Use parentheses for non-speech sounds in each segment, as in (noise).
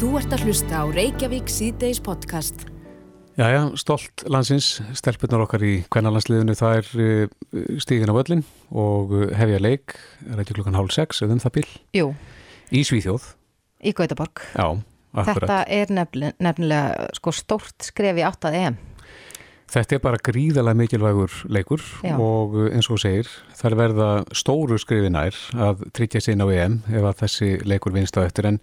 Þú ert að hlusta á Reykjavík síðdeis podcast. Jæja, stolt landsins, stelpunar okkar í kvennalandsliðinu, það er uh, stíðin á völlin og uh, hefja leik, er ekki klukkan hálf sex eða um það bíl, Jú, í Svíþjóð. í Gautaborg. Já, akkurat. Þetta er nefnilega, nefnilega sko stórt skref í áttað EM. Þetta er bara gríðalega mikilvægur leikur Já. og uh, eins og segir, það er verða stóru skrifi nær að tryggja inn á EM ef að þessi leikur vinst á eftir en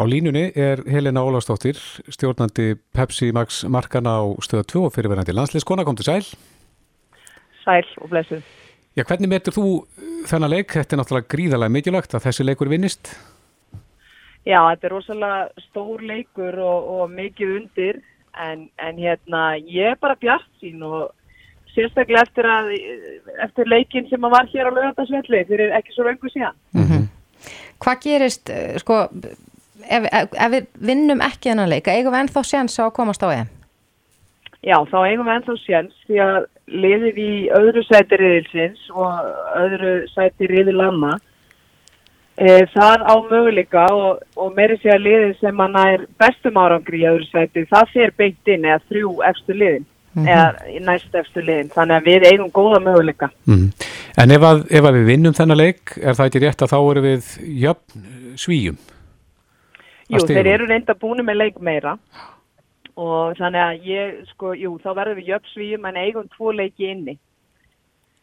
á línunni er Helena Ólafsdóttir, stjórnandi Pepsi Max markana á stöða 2 og fyrirverandi landsliðskona, kom til sæl. Sæl og blessuð. Já, hvernig metur þú þennan leik? Þetta er náttúrulega gríðalega mikilvægt að þessi leikur vinnist. Já, þetta er rosalega stór leikur og, og mikið undir en, en hérna ég er bara bjart sín og sérstaklega eftir, að, eftir leikin sem að var hér á lögandasvelli fyrir ekki svo raungu síðan. Hvað gerist, eh, sko, ef, ef, ef við vinnum ekki þennan leika, eigum við ennþá séns á að komast á EM? Já, þá eigum við ennþá séns því að liðið í öðru sæti riðilsins og öðru sæti riðilanna e, það á möguleika og, og meiri sé að liðið sem að nær bestum árangri í öðru sæti, það fer beint inn eða þrjú efstu liðin eða í næst efstu liðin, þannig að við eigum góða möguleika. Mm. En ef að, ef að við vinnum þennan leik, er það ekki rétt að þá eru við jöfn svíjum? Jú, þeir eru reynda búinu með leik meira og þannig að ég, sko, jú, þá verðum við jöfnsvíum en eigum tvo leiki inni.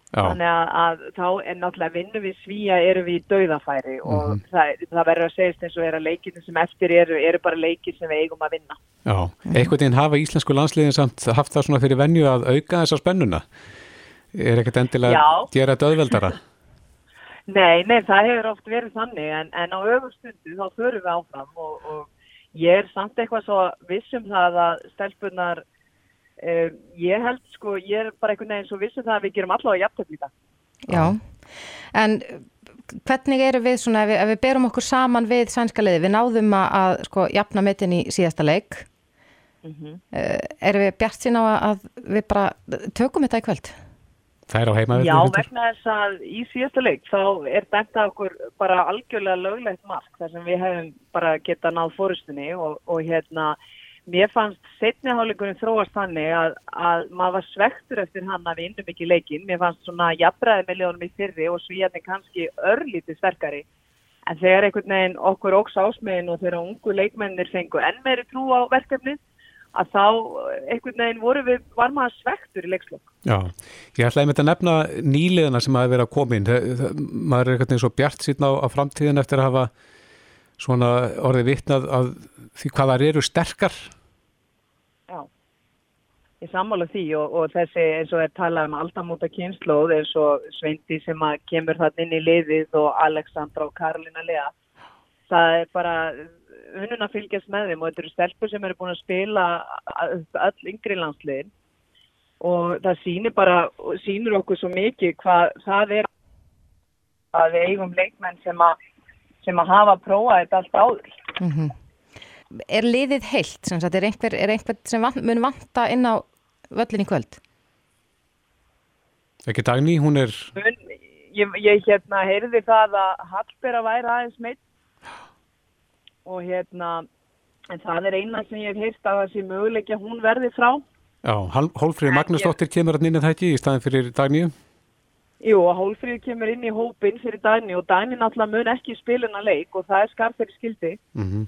Já, Þannig að, að þá er náttúrulega vinnum við svíja erum við í dauðafæri og það, það verður að segjast eins og er að leikinu sem eftir eru, eru bara leiki sem við eigum að vinna. já. Einhvern veginn hafa íslensku landsliðin samt haft það svona fyrir venju að auka þessa spennuna. Er ekkert endilega að gera þetta auðveldara? (laughs) Nei, nei, það hefur oft verið þannig en, en á öfurstundu þá förum við áfram og, og ég er samt eitthvað svo vissum það að stelpunar, uh, ég held sko, ég er bara einhvern veginn svo vissum það að við gerum allavega jafntöfn í dag. Já. En eh, hvernig eru við svona, ef við, ef við berum okkur saman við sænska liði, við náðum að, sko jafna metin í síðasta leik, Mm uh, erum við bjart sín á að við bara tökum þetta í kvöld? Það er á heimavelli. Já, vegna þess að í síðasta leik þá er dæmt að okkur bara algjörlega löglegt mark þar sem við hefum bara geta náð fórustunni og, og hérna mér fannst setniháleikurinn þróast þannig að, að maður var svektur eftir hann að við innum ekki leikin. Mér fannst svona jafnbræði miljónum í fyrri og svíjarnir kannski örlítið sterkari. En þegar einhvern veginn okkur óks ásmegin og þegar ungu leikmennir fengu enn meiri trú á verkefnið að þá einhvern veginn voru við, var maður svektur í leikslokk. Já, ég ætlaði með þetta að nefna nýliðina sem hafa verið að koma inn. Maður er eitthvað eins og bjart síðan á, á framtíðin eftir að hafa svona orðið vitnað að því hvað það eru sterkar. Já, ég sammála því og, og þessi eins og er talað um aldamóta kynnslóð eins og Sveindi sem kemur þann inn í liðið og Alexandra og Karolina Lea. Það er bara unnun að fylgjast með þeim og þetta eru stelpur sem eru búin að spila öll yngri landsliðin og það sýnir bara, sýnir okkur svo mikið hvað það er að við eigum leikmenn sem að, sem að hafa prófað þetta allt áður. Mm Er liðið heilt, sem sagt, er einhver, er einhver sem van, mun vanta inn á völlin í kvöld? Ekki dagný, hún er, mun, ég, ég hérna heyrði það að Hallbera væri aðeins meitt og hérna en það er eina sem ég hef heyrt að það sé möguleik að hún verði frá. Já, Hólfríður Magnúsdóttir kemur hann inn í ekki í staðin fyrir dagníu. Jú, og Hólfríður kemur inn í hópin fyrir Dæni og Dæni náttúrulega mun ekki spiluna leik og það er skarf fyrir skildi. Mm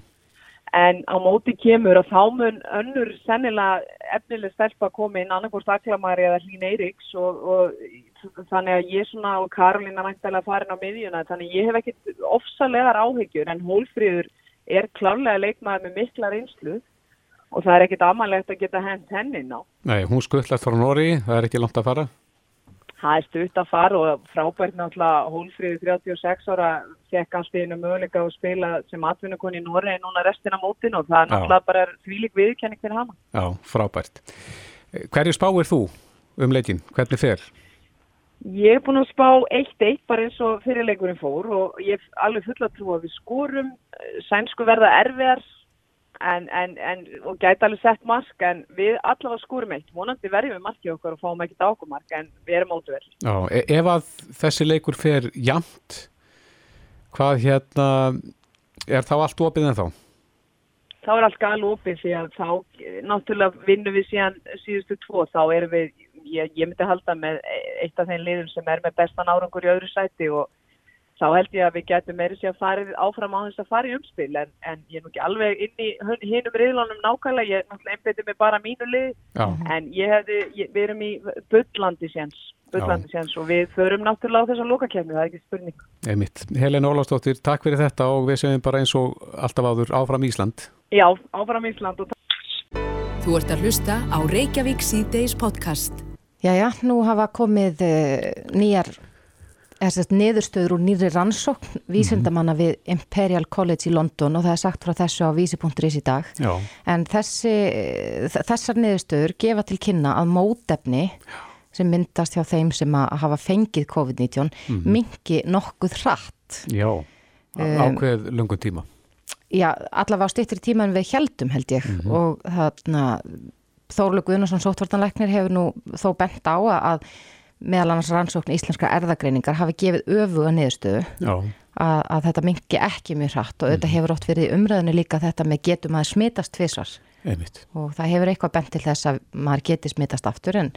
en á móti kemur og þá mun önnur sennilega efnileg stelpa koma inn annarkvort Aklamari eða Hlín Eiríks og, og þannig að ég svona og Karolina væntalega farin á miðjuna þannig að ég hef ekkit ofsalegar áhyggjur en Hólfríður er klárlega leikmaður með mikla reynslu og það er ekkit amanlegt að geta hent henni ná. Nei, hún skuttlæst frá Nóri, það er ekki langt að fara. Það er stutt að fara og frábært náttúrulega Hólfríður 36 ára fekk allt í einu möguleika að spila sem atvinnukon í Noregi núna restina mótin og það er Já. náttúrulega bara þvílik viðkenning fyrir hana. Já, frábært. Hverju spáir þú um leikin? Hvernig fer? Ég er búin að spá 1-1 bara eins og fyrirleikurinn fór og ég er alveg full að trúa að við skorum, eh, sænsku verða erfiðar en, en, en, og gæti alveg sett mark en við allavega skorum eitt, vonandi verðum við markið okkar og fáum ekkert ákumark en við erum ótrúvel. Já, e- ef að þessi leikur fer jamt, hvað hérna, er þá allt opið en þá? þá er allt gal opið því að þá náttúrulega vinnum við síðan síðustu tvo, þá erum við, ég, ég myndi halda með eitt af þeim liðum sem er með bestan árangur í öðru sæti og þá held ég að við getum meiri sér að fara áfram á þess að fara í umspil en, en ég er nú ekki alveg inn í hinnum riðlunum nákvæmlega, ég er náttúrulega einbetið með bara mínu lið Já. en ég hefði, ég, við erum í bullandi séns, bullandi séns og við förum náttúrulega á þess að lókakefni, það er ekki spurning. Einmitt. Helena Ólafsdóttir, takk fyrir þetta og við séum bara eins og alltaf áður áfram Ísland. Já, áfram Ísland og takk. Þú ert að hlusta á Reykjavík C-Days podcast. Jæja, nú hafa komið uh, nýjar niðurstöður úr nýri rannsókn vísindamanna við Imperial College í London og það er sagt frá þessu á vísi.is í dag. Já. en þessi, þessar niðurstöður gefa til kynna að mótefni sem myndast hjá þeim sem að hafa fengið COVID-19 mm mingi nokkuð hratt. Já, ákveð um, lungun tíma. Já, allavega á stýttir tíma en við heldum held ég. Mm -hmm. og þarna Þórlug Guðnarsson sótvartanleiknir hefur nú þó bent á að meðal annars rannsókn íslenska erðagreiningar hafi gefið öfuga niðurstöðu. Að, að þetta mingi ekki mjög hratt og þetta mhm. hefur ótt verið umræðinu líka þetta með getum að smitast tvísvar og það hefur eitthvað bent til þess að maður geti smitast aftur en,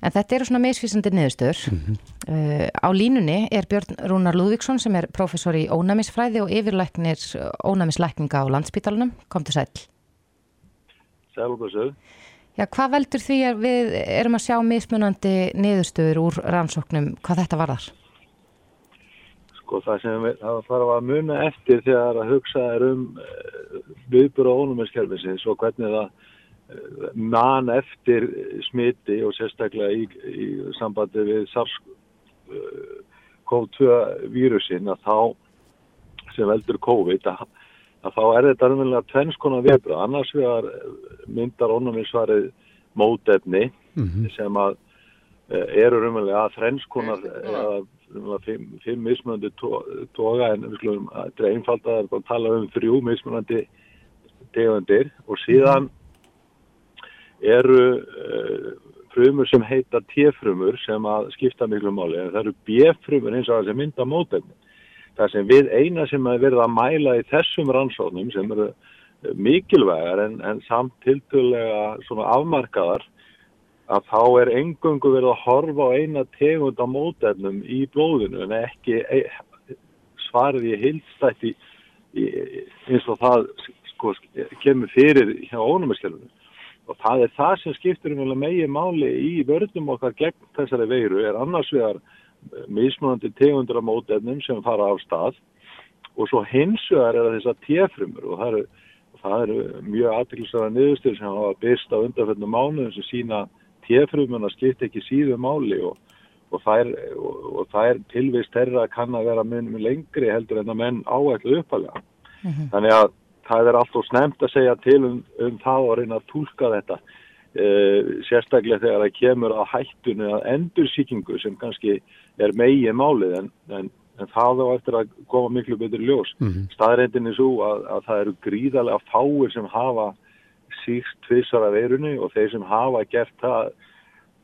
en þetta eru svona meðsvísandi niðurstöður. Mm -hmm. uh, á línunni er Björn Rúnar Lúðvíksson sem er professor í ónæmisfræði og yfirlæknir ónæmislækninga á landsbítalunum kom til sæl Sælbúrsöð Já, hvað veldur því að við erum að sjá mismunandi niðurstöður úr rannsóknum, hvað þetta varðar? Sko það sem við, það þarf að muna eftir þegar að hugsa er um eh, viðbúra ónuminskerfisins og hvernig það eh, man eftir smiti og sérstaklega í, í sambandi við SARS-CoV-2 eh, vírusin að þá sem veldur COVID að að þá er þetta umverulega tvennskona viðbröð, annars vegar myndar ónuminsvarið mótefni mm -hmm. sem að eh, eru umverulega að þrennskonar eða fimm, mismunandi toga en við skulum þetta er einfald að það er að tala um þrjú mismunandi tegundir. Og síðan eru uh, frumur sem heita T-frumur sem að skipta miklu máli. En það eru B-frumur eins og það sem mynda mótefni það sem við eina sem að verða að mæla í þessum rannsóknum sem eru mikilvægar en, en samt tildulega svona afmarkaðar að þá er engungu verið að horfa á eina tegund á mótefnum í blóðinu en ekki e, svarið í heilstætti eins og það sko, kemur fyrir hjá ónumiskelunum og það er það sem skiptur um megin máli í vörðum okkar gegn þessari veiru er annars vegar mismunandi tegundra mótefnum sem fara af stað og svo hinsuðar er það þess að tjefrumur og það eru, það eru mjög aðtilsara niðurstöður sem hafa byrst á undarfellinu mánuðum sem sína tjefrumuna skipt ekki síðu máli og, og það er, tilvist þeirra kann að vera munum lengri heldur en að menn áætlu uppalega. Mm -hmm. Þannig að það er alltaf snemt að segja til um, um það og reyna að tólka þetta. Uh, sérstaklega þegar það kemur að hættunni að endursýkingu sem kannski er megið málið en, en, en það á eftir að koma miklu betur ljós. Mm -hmm. Staðrændin er svo að, að það eru gríðarlega fáir sem hafa síkt tvissar af veirunni og þeir sem hafa gert það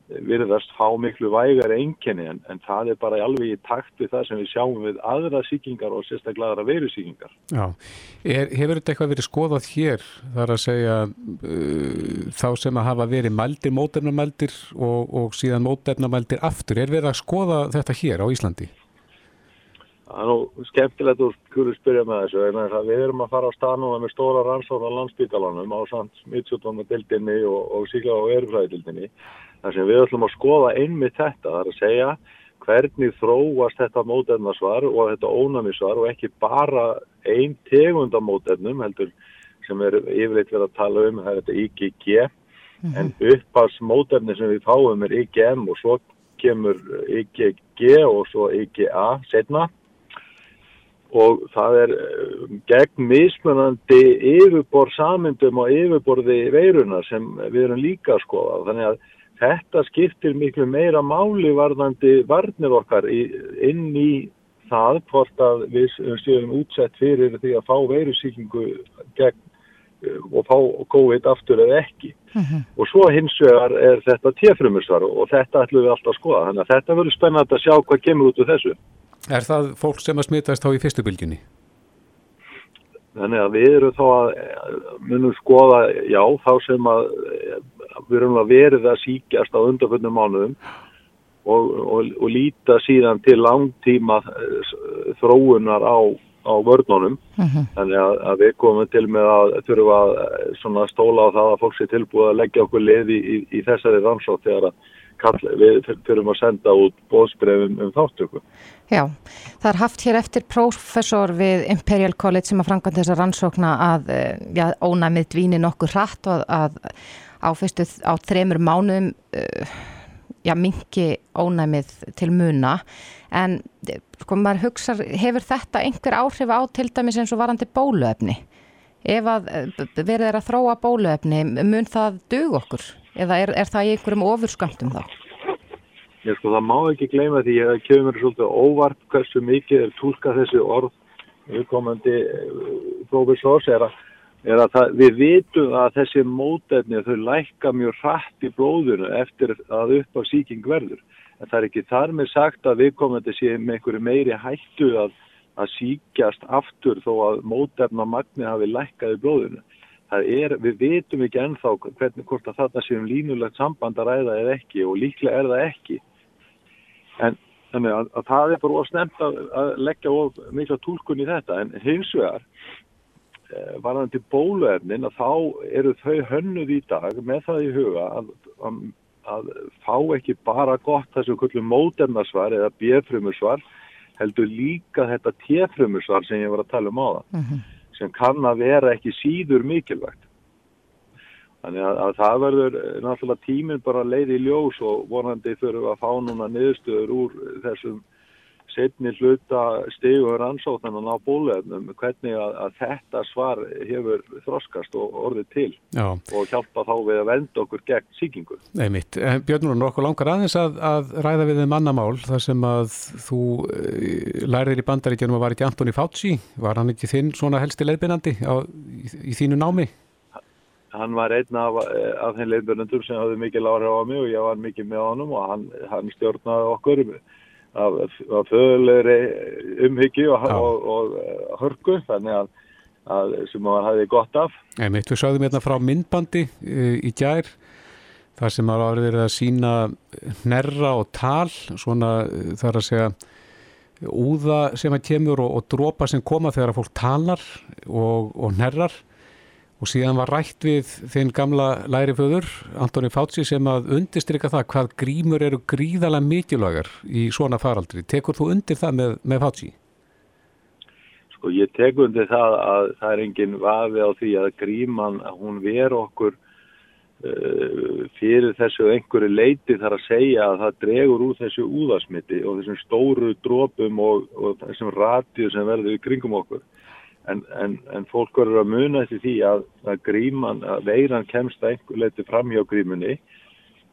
virðast fá miklu vægar enginni en, en það er bara alveg í takt við það sem við sjáum við aðra síkingar og sérstaklega aðra veirusíkingar. Já, er, hefur þetta eitthvað verið skoðað hér þar að segja uh, þá sem að hafa verið mældir, mótefnamældir og, og síðan mótefnamældir aftur, er verið að skoða þetta hér á Íslandi? Það er nú skemmtilegt að skuru spyrja með þessu en við erum að fara á stanuna með stóra rannsóna landsbytalanum á samt smittsjóttunadildinni og, og síkla á erfræðildinni þar sem við ætlum að skoða einmitt þetta, það er að segja hvernig þróast þetta mótefnarsvar og þetta ónæmisvar og ekki bara einn tegundamótefnum heldur sem er yfirleitt verið að tala um, það er þetta IgG mm -hmm. en uppast mótefni sem við fáum er IgM og svo kemur IgG og svo IgA setna og það er eh, gegn mismunandi yfirbor samindum og yfirborði veiruna sem við erum líka að skoða þannig að þetta skiptir miklu meira máli varðandi varnir okkar inn í það hvort að við séum útsett fyrir því að fá veirusíkingu gegn eh, og fá COVID aftur eða ekki uh mhm. -huh. og svo hins vegar er þetta tjefrumursvar og þetta ætlum við alltaf að skoða þannig að þetta verður spennand að sjá hvað kemur út úr þessu Er það fólk sem að smitast þá í fyrstu bylginni? Þannig að við erum þá að munum skoða, já, þá sem að við erum að verið að síkjast á undanföldnum mánuðum og, og, og líta síðan til langtíma þróunar á, á vörnunum. Mm -hmm. Þannig að, að við komum til með að þurfa að stóla á það að fólk sé tilbúið að leggja okkur liði í, í, í þessari rannsótt þegar að kall, við þurfum að senda út bóðsbrefum um þáttöku. Já, það er haft hér eftir prófessor við Imperial College sem að franganda þessa rannsókna að já, ónæmið dvíni nokkuð hratt og að áfyrstu á þremur mánuðum uh, já, mingi ónæmið til muna en sko maður hugsa, hefur þetta einhver áhrif á til dæmis eins og varandi bóluefni? Ef að verið er að þróa bóluefni, mun það dug okkur? Eða er, er það í einhverjum ofurskamtum þá? Ég sko það má ekki gleyma því að kemur svolítið óvart hversu mikið er tólka þessi orð viðkomandi profesors er að, er að það, við vitum að þessi mótefni þau lækka mjög hratt í blóðunu eftir að upp á síking verður. En það er ekki þar með sagt að viðkomandi sé með einhverju meiri hættu að, að síkjast aftur þó að mótefna magni hafi lækkað í blóðunu. Er, við veitum ekki ennþá hvernig hvort að þarna séum línulegt samband að ræða eða ekki og líklega er það ekki en þannig að, að það er bara ósnemt að, að leggja of mikla tólkun í þetta en hins vegar e, varðandi bóluefnin að þá eru þau hönnuð í dag með það í huga að, að fá ekki bara gott þessu kvöldum móternarsvar eða bjöfrumursvar heldur líka þetta tjefrumursvar sem ég var að tala um á það mm -hmm. sem kann að vera ekki síður mikilvægt Þannig að, að það verður náttúrulega tíminn bara leið í ljós og vonandi þurfum að fá núna niðurstöður úr þessum setni hluta stegur ansóknan á bólefnum hvernig að, að þetta svar hefur þroskast og orðið til Já. og hjálpa þá við að venda okkur gegn síkingu. Nei mitt. Björnur, nokkuð langar aðeins að, að ræða við mannamál þar sem að þú lærðir í bandaríkjunum að var ekki Antoni Fauci, var hann ekki þinn svona helsti leiðbyrnandi í, í þínu námi? Hann var einn af, af þeim leifbjörnundur sem hafði mikið lára á mig og ég var mikið með honum og hann, hann stjórnaði okkur af, af föðulegri umhyggju og, og, og hörgu þannig að, að sem hann hafði gott af. Einmitt, við sáðum hérna frá myndbandi í gær þar sem hann var verið að sína nerra og tal svona þar að segja úða sem að kemur og, og drópa sem koma þegar að fólk talar og nerrar og síðan var rætt við þinn gamla læriföður, Antoni Fátsi, sem að undirstryka það hvað grímur eru gríðalega mikilvægar í svona faraldri. Tekur þú undir það með, með Fátsi? Sko ég tek undir það að það er enginn vafi á því að gríman, hún ver okkur uh, fyrir þessu einhverju leiti þar að segja að það dregur úr þessu úðasmiti og þessum stóru drópum og, og þessum ratið sem verður í kringum okkur. En, en, en fólk verður að muna eftir því að, að gríman, að veiran kemst að einhver leiti fram hjá grímunni.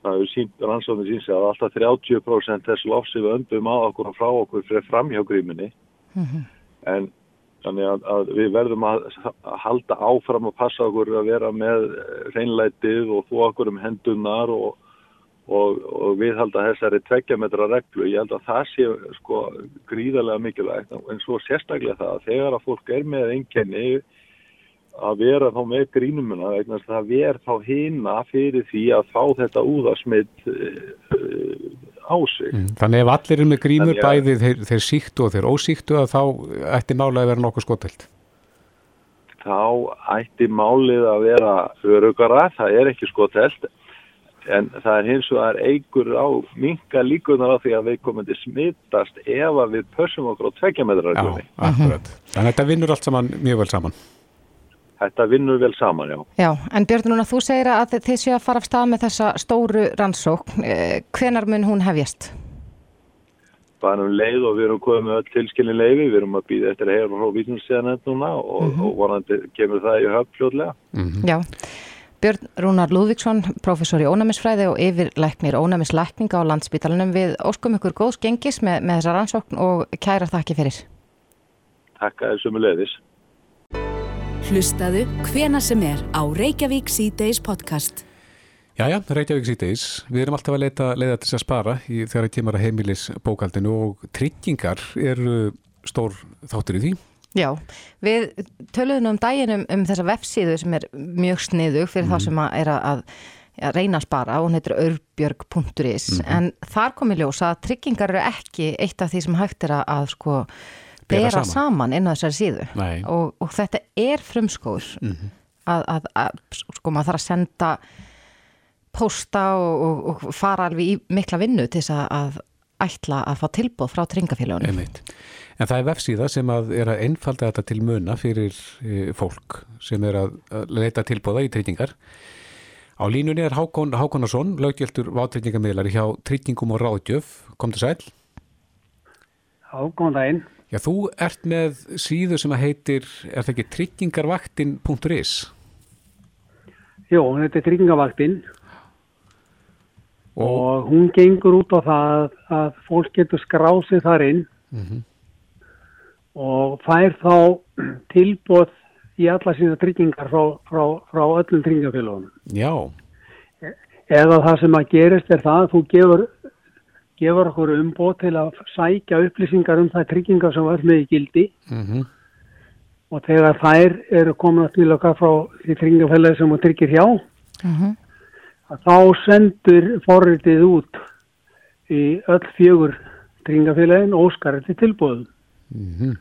Það hefur sínt rannsóðin síns að alltaf 30% þess lofsi við öndum að okkur og frá okkur fyrir fram hjá grímunni. Mm -hmm. En þannig að, að við verðum að, að halda áfram og passa okkur að vera með reynlætið og þú okkur um hendunar og og, og við held að þessari tveggjametra reglu, ég held að það sé sko gríðarlega mikilvægt en svo sérstaklega það að þegar að fólk er með einkenni að vera þá með grínumuna vegna að það ver þá hina fyrir því að fá þetta úðasmitt uh, á sig. Mm, þannig ef allir er með grímur að, bæði þeir, þeir síktu og þeir ósíktu að þá ætti málið að vera nokkuð skotelt? Þá ætti málið að vera örugara, það er ekki skotelt en það er hins vegar eigur á minga líkunar á því að við komum til smittast ef að við pössum okkur á tveikjameðrar Já, akkurat. En þetta vinnur allt saman mjög vel saman Þetta vinnur vel saman, já Já, en Björn, núna þú segir að þið séu að fara af stað með þessa stóru rannsók eh, hvenar mun hún hefjast? Bara um leið og við erum komið með öll tilskilin leiði, við erum að býða eftir að heyra frá vísinsíðan núna og, mm -hmm. og vonandi kemur það í höfn fljóðlega mm -hmm. Já Björn Rúnar Lúðvíksson, professor í ónæmisfræði og yfirlæknir ónæmislækninga á landsbítalunum við óskum ykkur góðs gengis með, með þessa rannsókn og kæra þakki fyrir. Takk að þessu með leiðis. Hlustaðu hvena sem er á Reykjavík C-Days podcast. Jæja, Reykjavík C-Days. Við erum alltaf að leita leiða til að spara í, þegar það kemur að heimilis bókaldinu og tryggingar eru stór þáttur í því Já, við töluðum um daginn um, þessa vefsíðu sem er mjög sniðug fyrir mm. þá sem að er að, að reyna að spara og hún heitir örbjörg.is mm. en þar kom í ljós að tryggingar eru ekki eitt af því sem hægt er að, að sko bera saman. saman inn á þessari síðu og, og þetta er frumskóður mm. að, að sko maður þarf að senda posta og, og, og fara alveg í mikla vinnu til þess að ætla að fá tilbúð frá tryggingafélagunum. En það er vefsíða sem að er að einfalda þetta til muna fyrir e, fólk sem er að, leita tilbúða í tryggingar. Á línunni er Hákon Hákonarsson, löggjöldur vátryggingamilari hjá Tryggingum og Ráðgjöf. Kom til sæl. Hákon dægin. Já, þú ert með síðu sem að heitir, er það ekki tryggingarvaktin.is? Jó, þetta er tryggingarvaktin og, og hún gengur út á það að fólk getur skrásið þar inn mm -hmm. Og fær þá (clears throat) tilbóð í alla sína tryggingar frá, frá, frá öllum tryggingafélagunum. Já. Eða það sem að gerist er það að þú gefur, gefur okkur umbóð til að sækja upplýsingar um það tryggingar sem var með í gildi mm -hmm. og þegar þær eru komin að til okkar frá því tryggingafélagi sem þú tryggir hjá mm -hmm þá sendur forritið út í öll fjögur tringafélagin óskarði tilbúðum mm -hmm.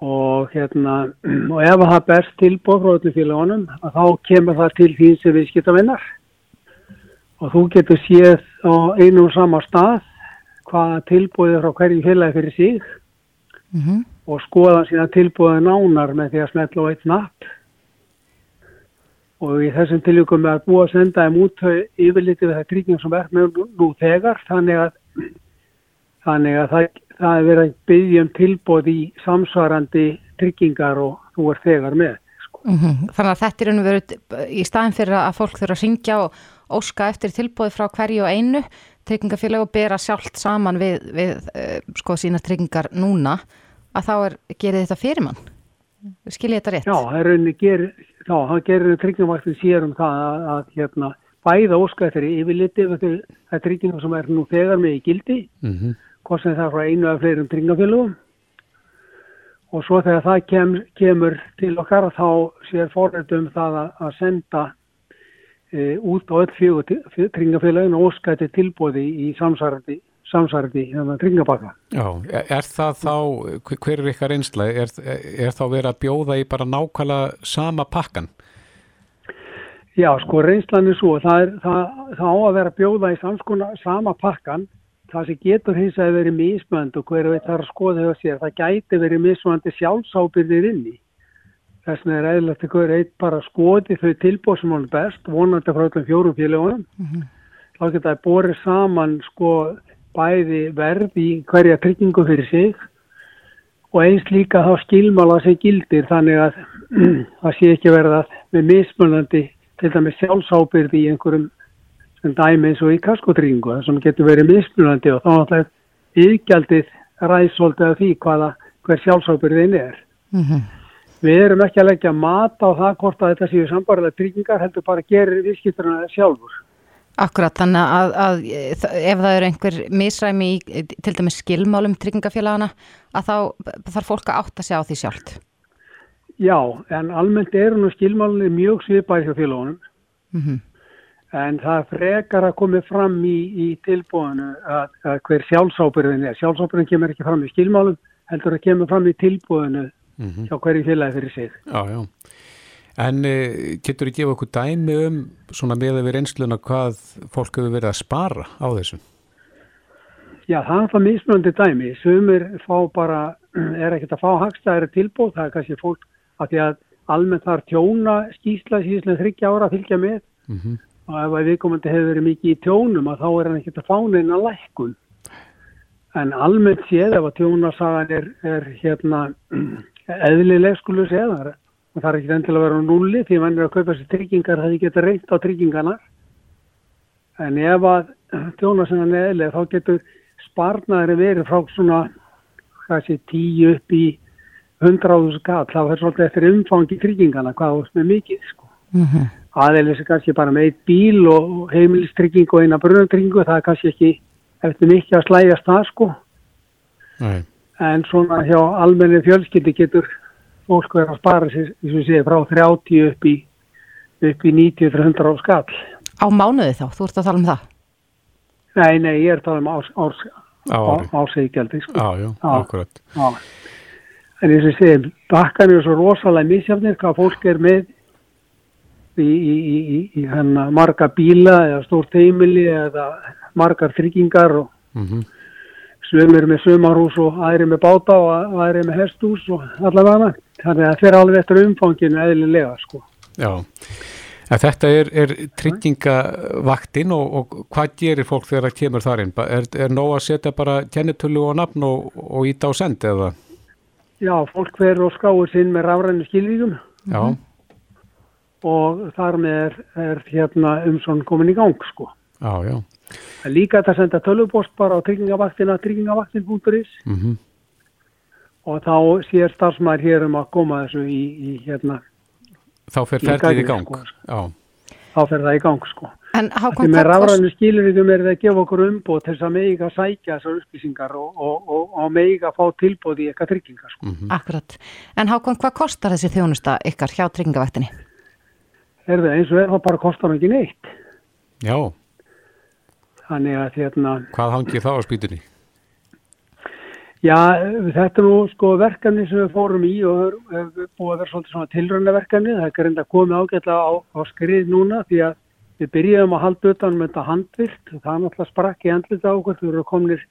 og hérna (clears throat) og ef það berst tilbúð frá öllu félagunum þá kemur það til því sem við skita vinnar og þú getur séð á einu og sama stað hvaða tilbúðið frá hverju félagi fyrir sig mm -hmm. og skoða sína tilbúðið nánar með því að smetla á eitt napp og í þessum tilvíkum er búið að senda þeim út yfirlitið við það trygging sem er með nú þegar þannig að, (clears throat) þannig að það, það er verið að byggja um tilbóð í samsvarandi tryggingar og þú er þegar með. Sko. Mm -hmm. Þannig að þetta er unni verið í staðin fyrir að fólk þurfa að ringja og óska eftir tilbóði frá hverju og einu tryggingafélag og bera sjálft saman við, við uh, sko sína tryggingar núna að þá er, gerir þetta fyrir mann. Skilji þetta rétt? Já, það er unni gerir Já, hann gerir tryggingamarkið sér um það að, að hérna, bæða óskæð þeirri yfirliti það er tryggingum sem er nú þegar með í gildi mm -hmm. Hvort sem það frá einu af fleirum tryggingafélugum og svo þegar það kem, kemur til okkar þá sér forrættum það að, að senda e, út á öll fjögur tryggingafélugin og óskæð til tilbóði í samsarandi samsarði hérna tryggingabaka. Já, er það þá, hver er ykkar einsla, er, er þá verið að bjóða í bara nákvæmlega sama pakkan? Já, sko reynslan er svo, það, er, það, það á að vera bjóða í samskona sama pakkan, það sem getur hins að verið mismönd og hverju veit það er að skoða þau að sér, það gæti verið mismöndi sjálfsábyrðir inni. Þess vegna er eðlert að hverju eitt bara skoði þau tilbóð sem er best, vonandi frá öllum fjórum félagunum, mm -hmm. þá geta það borið saman sko bæði verð í hverja tryggingu fyrir sig og eins líka þá skilmála sig gildir þannig að (clears throat) það sé ekki verða með mismunandi til dæmis sjálfsábyrði í einhverjum sem dæmi eins og í kaskotryggingu það sem getur verið mismunandi og þá náttúrulega yðgjaldið ræðsvoldi af því hvaða hver sjálfsábyrðin er. Mm -hmm. Við erum ekki að leggja mat á það hvort að þetta séu sambarlega tryggingar heldur bara að gera viðskipturna sjálfur. Akkurat, þannig að, að ef það eru einhver misræmi í til dæmis skilmálum tryggingafélagana að þá þarf fólk að átta sig á því sjálft. Já, en almennt eru nú skilmálunni mjög sviðbæri hjá félagunum mm -hmm. En það frekar að komi fram í, í tilbúinu að, að hver sjálfsábyrðin er. Sjálfsábyrðin kemur ekki fram í skilmálum, heldur að kemur fram í tilbúinu mm -hmm. hjá hverju félagi fyrir sig. Já, já. En eh, getur þið gefa okkur dæmi um svona með að við reynsluna hvað fólk hefur verið að spara á þessu? Já, það er það mismöndi dæmi. Sumir fá bara, (clears throat) er ekkert að fá hagstæðari tilbúð, það er kannski fólk að því að almennt þar tjóna skýsla síðan þryggja ára að fylgja með mm -hmm. Og ef viðkomandi hefur verið mikið í tjónum að þá er hann ekkert að fá neina lækkun. En almennt séð ef að tjónasagan er, er hérna (clears throat) eðlileg skulu séðar og það er ekki endilega að vera núli því að mann er að kaupa sér tryggingar það geta reynt á tryggingarnar en ef að tjóna sem það neðilega þá getur sparnaðri verið frá svona kannski tíu upp í hundráðu skall þá er svolítið eftir umfangi tryggingarna hvað er með mikið sko. mm -hmm. Aðeins er kannski bara með eitt bíl og heimilistrygging og eina brunartryggingu það er kannski ekki eftir mikið að slæjast það sko Nei. en svona hjá almenni fjölskyldi getur fólk verið að spara sér, eins og ég segi, frá 30 upp í, upp í 90-100 á skall. Á mánuði þá, þú ert að tala um það? Nei, nei, ég er að tala um árs, árs, Á ári. ársegjaldi, sko. Já, já, akkurat. Já. En eins og ég segi, bakkan er svo rosalega misjafnir hvað fólk er með í, í, í, í, hennar marga bíla eða stórt heimili eða margar tryggingar og Mm sömur með sömarhús og aðri með báta og aðri með hestús og allavega. Þannig að það fer alveg eftir umfanginu eðlilega, sko. Já, en þetta er, er tryggingavaktin og, og hvað gerir fólk þegar það kemur þar inn? Er, er nóg að setja bara kennitölu og nafn og, og íta á send eða? Já, fólk fer og skráir sinn með rafrænu skilvíkum Já, og þar með er, er hérna umsón komin í gang, sko. já, já. En líka þetta að senda tölvupost bara á tryggingavaktina, tryggingavaktin.is Mm og þá sér starfsmæður hér um að koma þessu í, í hérna, Þá fer Í ferlið í gang. sko. Já, þá fer það í gang, sko. En Því Hákon, með hvað kost... skilvíkum er það að gefa okkur umbóð til þess að megi að sækja þessar upplýsingar og, og, og, og megi að fá tilbóð í eitthvað tryggingar, sko. Akkurat. En Hákon, hvað kostar þessi þjónusta ykkar hjá tryggingavaktinni? Er það eins og er það bara kostar ekki neitt. já. Þannig að hérna, Hvað hangið þá á spýtunni? já, þetta er nú sko verkefni sem við fórum í og er búið að vera svolítið svona tilröndaverkefni. Það er ekki reynda komið ágætlega á, á skrið núna því að við byrjuðum að halda utan með þetta handvirt. Það er náttúrulega sprakk í andlita á okkur. Við erum kominir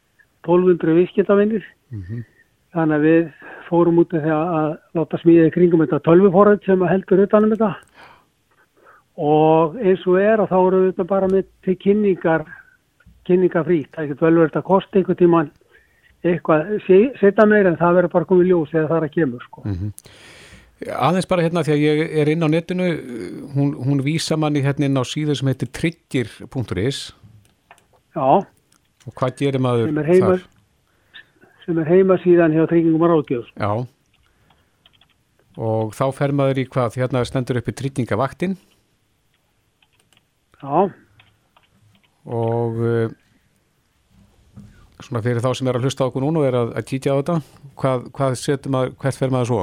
1200 viðskiptavinnir. Þannig að við fórum út af því að að láta smíða í kringum þetta tölvuforrið sem að heldur utanum þetta. Og eins og er að þá við þetta bara með til kynningar, frýtt. Það er ekki vel verið að kosta einhvern tíman eitthvað, se- setja meir en það verður bara komið ljós eða það er að kemur sko. Aðeins bara hérna því að ég er inn á netinu, hún, hún vísa manni hérna inn á síðu sem heitir tryggir.is Já, og hvað gerir maður sem heima, þar? sem er heima síðan hjá tryggingum og ráðgjöf. Já. Og þá fer maður í hvað, hérna stendur uppi tryggingavaktin Já, og uh, svona fyrir þá sem er að hlusta okkur núna og er að, að kýtja á þetta, hvað, hvað setur maður, hvert fer maður svo?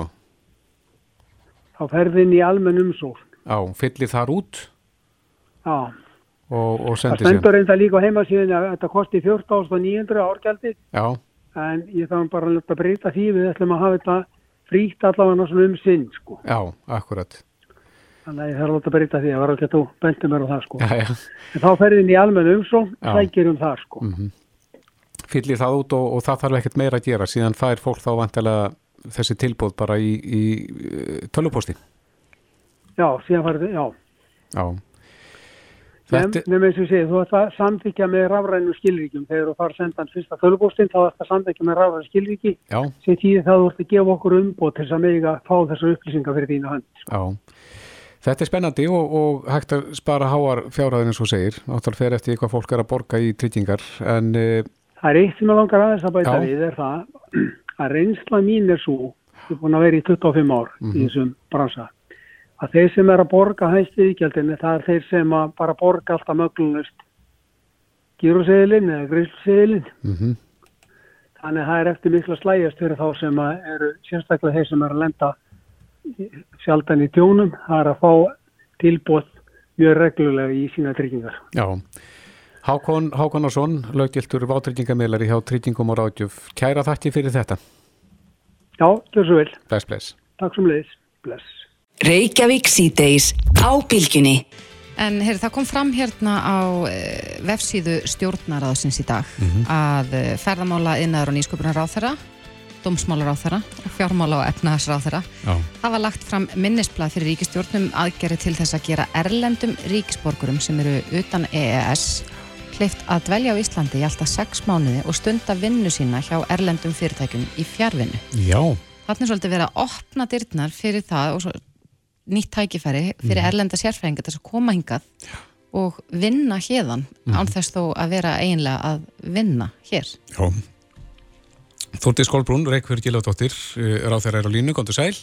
þá ferði inn í almenn umsókn. Já, fyllir þar út Já, og, og það sendir sér. stendur reynda líka heimasíðin að þetta kosti 14.900 árgjaldi Já, en ég þarf bara að breyta því við ætlum að hafa þetta frítt allavega svona um sinn sko. já, akkurat. Þannig að ég þarf að láta breyta því að var að þú bentum mér á það sko. Já, já. En þá ferði inn í almenn umsókn, sækir um það sko. Fyllir það út og, og það þarf ekkert meira að gera, síðan fær fólk þá vantilega þessi tilbúð bara í, í uh, tölvuposti. Já, síðan farið, já. Já. Þetta, nefnum eins og ég segi, þú ætti að samþykja með rafrænu skilríkjum þegar þú fara að senda hann fyrsta tölvupóstinn þá ætti að samþykja með rafrænu skilríki já, sem tíði það þú ætti að gefa okkur umbót til þess að mega fá þessar upplýsingar fyrir þínu hönd. já. Þetta er spennandi og, og hægt að spara háar fjárhæðin eins og segir. Náttúrulega fer eftir hvað fólk er að borga í tryggingar en uh, Það er eitt sem ég langar aðeins að bæta Já. við er það að reynsla mín er svo, ég er búin að vera í 25 ár Mhm. í þessum bransa, að þeir sem er að borga hæstu viðgjaldinni, það er þeir sem að bara borga alltaf möglunust gíruseðilinn eða grísluseðilinn. mm Þannig að það er eftir miklu að slægjast fyrir þá sem eru sérstaklega þeir sem er að lenda sjaldan í tjónum, það er að fá tilbúð mjög reglulega í sína tryggingar. já. Hákon Hákonarsson, löggiltur vátryggingamilari hjá Tryggingum og Ráðgjöf. Kæra þakki fyrir þetta. Já, gjör svo vel. Bless, bless. Takk sem leiðis. Bless. Reykjavík síðdeis á bylgjunni. En heyr, það kom fram hérna á uh, vefsíðu stjórnaraðsins í dag að uh, ferðamála innaður og nýsköpunar ráþera, dómsmálar ráþera og fjármála og efnahagsráþera Já. hafa lagt fram minnisblad fyrir ríkistjórnum aðgerri til þess að gera erlendum ríkisborgurum sem eru utan EES kleift að dvelja á Íslandi í alltaf sex mánuði og stunda vinnu sína hjá erlendum fyrirtækjum í fjárvinnu. Já. Þannig er svolítið verið að opna dyrnar fyrir það og svo nýtt tækifæri fyrir erlenda sérfræðingar þess að koma hingað og vinna hérðan án þess þó að vera eiginlega að vinna hér. Já. Þórtið Skólbrún, Reykjörg Gilvardóttir, ráð þeirra er á línu, komdu sæl.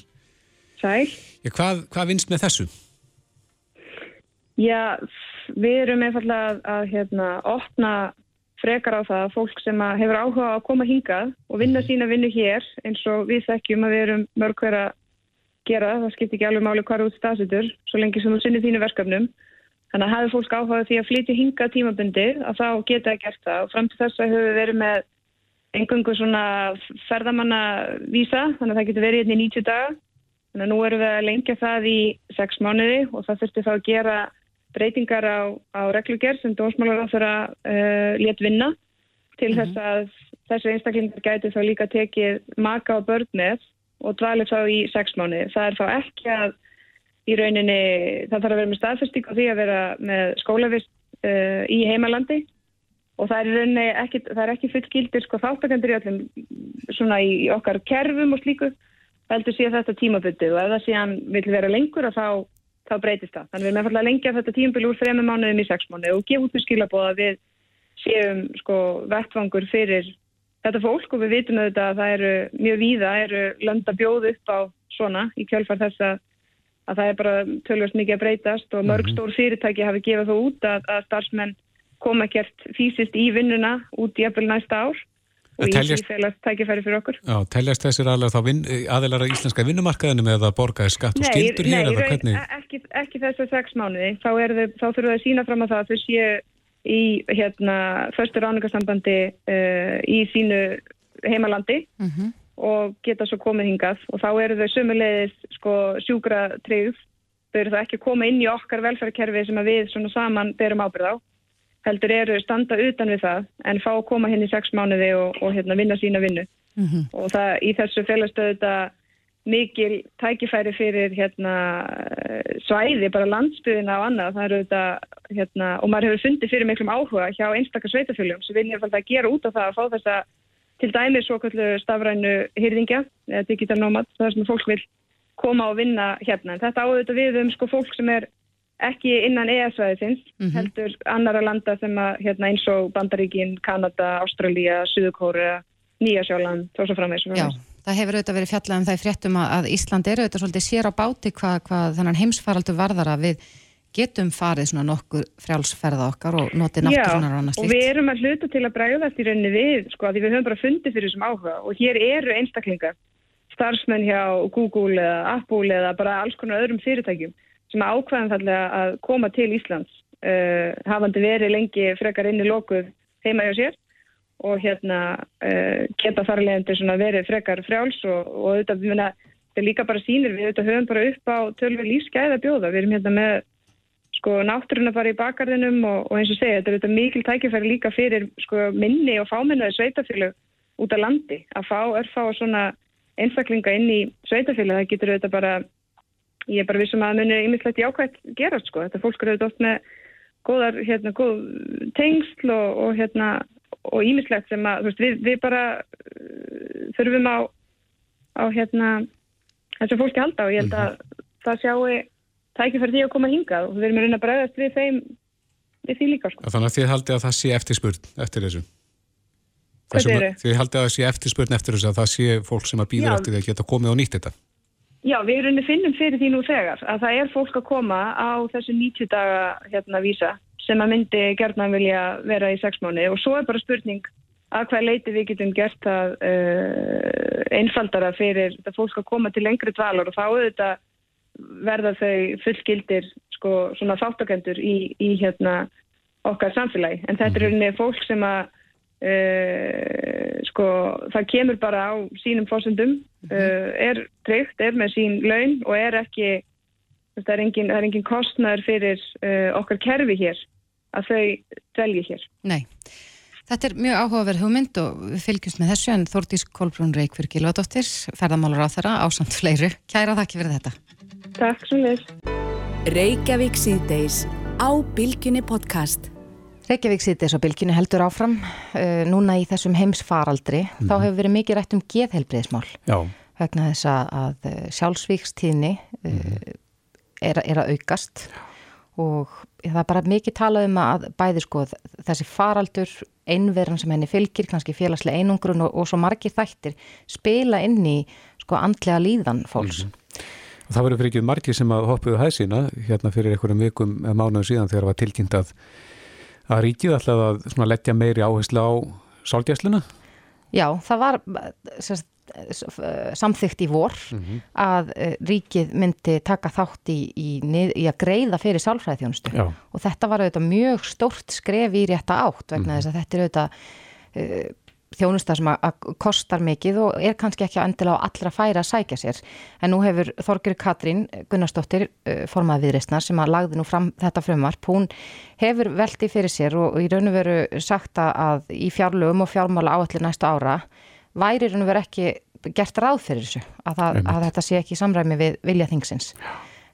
Sæl. Já, hvað, hvað vinst með þessu? Já, við erum einfallega að, að hérna, opna frekar á það að fólk sem að hefur áhuga á að koma hingað og vinna sína vinnu hér eins og við þekkjum að við erum mörg hver að gera, það skiptir ekki alveg máli hvað út stafsitur, svo lengi sem þú sinnir þínu verkefnum. Þannig að hafi fólk áhuga því að flytja hinga tímabundi að þá geta það gert það og fram til þess að höfum við verið með engungu svona ferðamannavísa, þannig að það getur verið hérna í 90 daga. Þannig að nú erum við að lengja það í 6 mánuði og það þurfti þá að gera breytingar á, á reglugjör sem dósmálar á þeirra uh, létt vinna til mm -hmm. þess að þessu einstaklingar gæti þá líka tekið maka og börn með og dvalið þá í 6 mánuði. Það er þá ekki að í rauninni, það þarf að vera með staðfestík og því að vera með skólavist uh, í heimalandi og það er í rauninni ekki, það er ekki fullgildir sko þáttakendur í öllum svona í, okkar kerfum og slíku heldur síðan þetta tímabutið og ef það síðan vil vera lengur að þá þá breytist það. Þannig við erum eftir að lengja þetta tímbil úr þrejum mánuðum í sex mánuði og gefa út við skilabóða við séum sko vettvangur fyrir þetta fólk og við vitum auðvitað að það eru mjög víða, eru landa bjóð upp á svona í kjölfar þess að, að það er bara tölvast mikið að breytast og mörg mhm. stór fyrirtæki hafi gefað þú út að, að starfsmenn koma ekkert fysiskt í vinnuna út í eppil næsta ár og í því félast tækifæri fyrir okkur. Já, teljast þessir aðeinar að íslenska vinnumarkaðinu með að borgaði skatt og skildur hér eða hvernig? Nei, ekki, ekki þessu sex mánuði. Þá, þá þurfum við að sína fram að það að þau séu í hérna, förstur áningarsambandi uh, í sínu heimalandi uh mhm. -huh. og geta svo komið hingað og þá eru þau sömulegis sko, sjúkra treyð. Þau eru það ekki að koma inn í okkar velferðkerfi sem við saman berum ábyrð á heldur eru standa utan við það en fá að koma henni í sex mánuði og, og hérna, vinna sína vinnu. Mm -hmm. og það í þessu félagstöðu þetta mikil tækifæri fyrir hérna, svæði, bara landsbyðina og annað, það eru þetta hérna, og maður hefur fundið fyrir miklum áhuga hjá einstakar sveitafjöljum sem vilja að gera út af það að fá þessa til dæmis svo kallu stafrænu hýrðingja eða digital nomad, það er sem fólk vil koma og vinna hérna. En þetta áður við um sko fólk sem er ekki innan ES-væðisins, mm -hmm. heldur annara landa sem að, hérna, eins og Bandaríkin, Kanada, Ástralja, Suðukóra, Nýjasjóland, þá svo framvegs. Já, það hefur auðvitað verið fjallað um það í fréttum að Ísland eru auðvitað svolítið sér á báti hvað, hvað þannig heimsfaraldur varðar að við getum farið svona nokkur frjálsferða okkar og notið náttúrunar og annars líkt. Já, og við erum að hluta til að bræðast í rauninni við, sko, að við höfum bara fundið fyrir þessum áhuga og hér eru einstaklingar, starfsmenn hjá Google eða Apple eða bara alls konar öðrum fyrirtækjum sem ákvæðan fallega að koma til Íslands uh, hafandi verið lengi frekar inn í lokuð heima hjá sér og hérna uh, geta þarlegandi verið frekar frjáls og, og auðvitað við minna, þetta er líka bara sínir við auðvitað höfum bara upp á tölvi lífsgæða bjóða, við erum hérna með sko náttúruna bara í bakgarðinum og, og eins og segja, þetta er auðvitað mikil tækifæri líka fyrir sko minni og fáminnaði sveitafélag út á landi að fá örfá svona einstaklinga inn í sveitafélag, það getur auðvitað bara ég er bara vissum að muni ymislegt jákvægt gerast sko. Þetta fólk eru oft með góðar, hérna, góð tengsl og, og hérna, og ymislegt sem að, þú veist, við, við bara uh, þurfum á, á hérna, þessu fólki halda og ég held að -hmm. það sjáu tækifæri því að koma hingað og við erum að reyna að bregðast við þeim við því líka sko. Þannig að þið haldið að það sé eftirspurn eftir þessu? Þið haldið að það sé eftirspurn eftir þessu að það sé fólk sem að býða eftir því að geta komið og nýtt þetta? Já, við erum finnum fyrir því nú þegar að það er fólk að koma á þessu 90 daga hérna vísa sem að myndi gerðna vilja vera í 6 mánu og svo er bara spurning að hvað leiti við getum gert það uh, einfaldara fyrir þetta fólk að koma til lengri dvalar. Og þá auðvitað verða þau fullgildir sko svona þáttakendur í, í hérna okkar samfélagi. En þetta er mhm. fólk sem að Uh, sko, það kemur bara á sínum fósundum, uh, mhm. er tryggt, er með sín laun og er ekki, það er engin, það er engin kostnæður fyrir uh, okkar kerfi hér að þau dvelji hér. Nei, þetta er mjög áhugaverð hugmynd og við fylgjumst með þessu en Þórtís Kolbrún Reykjörg Gilvardóttir, ferðamálur á þeirra, ásamt fleiru. Kæra þakki fyrir þetta. Takk svo leiðis. Reykjavík síðdeis á Bilginni podcast. Reykjavík sýtis á bylginu heldur áfram uh, núna í þessum heimsfaraldri mm þá mhm. hefur verið mikið rætt um geðhelbriðismál vegna þess að uh, sjálfsvíkstíðni uh, mm er, er að aukast og það er bara mikið talað um að bæði sko þessi faraldur einverðan sem henni fylgir, kannski félagslega einungrun og, og svo margir þættir spila inn í sko andlega líðan fólks. Mm -hmm. Það verður fyrir ekki margir sem að hoppuðu hæsina hérna fyrir einhverjum vikum mánuðum síðan þegar það var tilkynnt að að ríkið ætlaði að leggja meiri áherslu á sálgjæsluna? Já, það var sérst, samþygt í vor mm -hmm. að ríkið myndi taka þátt í, í, í að greiða fyrir sálfræðiþjónustu og þetta var auðvitað mjög stórt skref í rétta átt vegna mm -hmm. þess að þetta er auðvitað uh, þjónusta sem að kostar mikið og er kannski ekki endilega á allra færa að sækja sér. En nú hefur Þorgir Katrín Gunnarsdóttir uh, formað viðreistnar sem að lagði nú fram þetta frumvarp. Hún hefur veldi fyrir sér og í raun og veru sagt að í fjárlögum og fjármála áallir næsta ára væri raun og veru ekki gert ráð fyrir þessu að, það, að þetta sé ekki samræmi við vilja þingsins.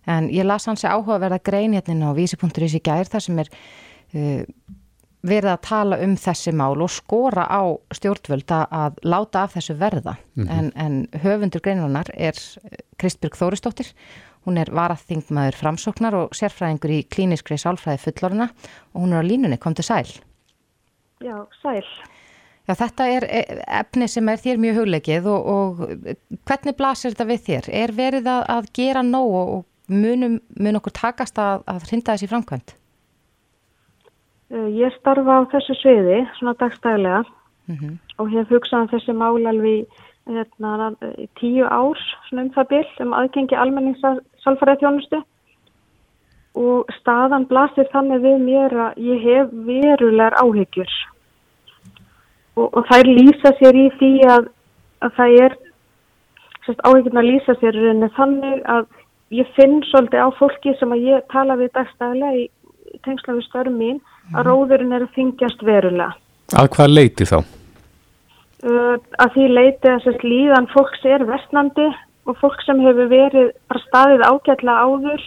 En ég las hansi áhugaverða grein hérna á vísi.is í gær þar sem er uh, verið að tala um þessi mál og skora á stjórnvöld að láta af þessu verða mm -hmm. en, en höfundur greinarinnar er Kristbjörg Þóristóttir hún er varaþingmaður framsóknar og sérfræðingur í klíniskri sálfræði fullorina og hún er á línunni, kom til sæl Já, sæl Já, þetta er efni sem er þér mjög huglegið og, og hvernig blasir þetta við þér? Er verið að, að gera nóg og munum mun okkur takast að, að hrinda þessi framkvæmt? Eh, ég starfa á þessu sviði, svona dagstæðilega mm -hmm. og hef hugsað um þessi mál alveg hérna, tíu árs svona um það byll um aðgengi almenningssalfæriða þjónustu og staðan blasir þannig við mér að ég hef verulegar áhyggjur og, og þær lýsa sér í því að, að það er áhyggjurna lýsa sér þannig að ég finn svolítið á fólki sem að ég tala við dagstæðilega í tengsla við störm mín að róðurinn er að þingjast verulega. Að hvað leiti þá? Uh, að því leiti að sérst líðan fólks er vestnandi og fólk sem hefur verið bara staðið ágætla áður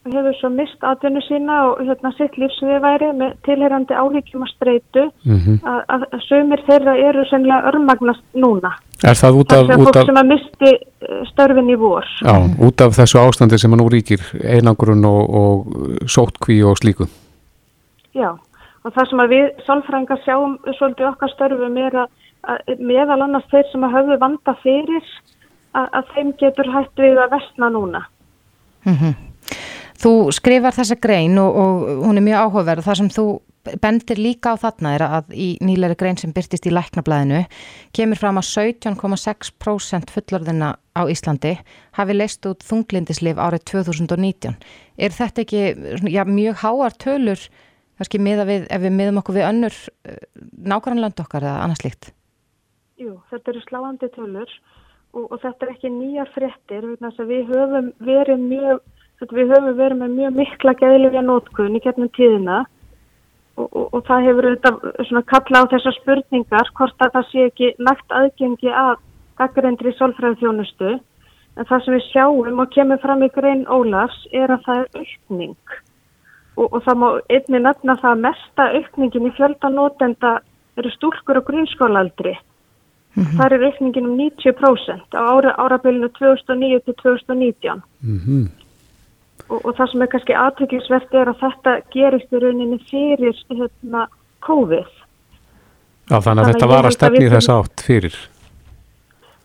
og hefur svo mist atvinnu sína og hérna sitt lífsviðværi með tilherandi áhyggjum að streitu mm -hmm. að, að, að sömur þeirra eru sennilega örmagnast núna. Er það út af... Það er fólk af... sem að misti uh, störfin í vor. Já, út af þessu ástandi sem að nú ríkir einangrun og, og sótkví og slíku. Já, og það sem við sálfrængar sjáum svolítið okkar störfum er að, að meðal annars þeir sem að höfðu vanda fyrir að, að þeim getur hægt við að vestna núna. Mm -hmm. Þú skrifar þessa grein og, og hún er mjög áhugaverð og það sem þú bendir líka á þarna er að í nýleiri grein sem byrtist í læknablaðinu kemur fram að 17,6% fullorðina á Íslandi hafi leist út þunglindislif árið 2019. Er þetta ekki já, mjög háar tölur kannski miða við, ef við miðum okkur við önnur eh, nákvæmland okkar eða annars líkt? Jú, þetta eru sláandi tölur og, og þetta er ekki nýjar frettir, við höfum verið mjög, við höfum verið með mjög mikla geðlifja nótkunni kemur tíðina og, og, og það hefur þetta kalla á þessar spurningar hvort að það sé ekki nægt aðgengi að gaggrendri solfræðfjónustu en það sem við sjáum og kemur fram í grein Ólafs er að það er aukning og, og það má einni nefna það að mesta aukningin í fjöldanótenda eru stúlkur og grunnskólaaldri. Mm -hmm. Það er aukningin um 90% á ára, árabilinu 2009 til 2019. Mm -hmm. og, og það sem er kannski aðtökilsvert er að þetta gerist í rauninni fyrir hérna, COVID. Já, þannig að þannig þetta var að stefni þess átt fyrir.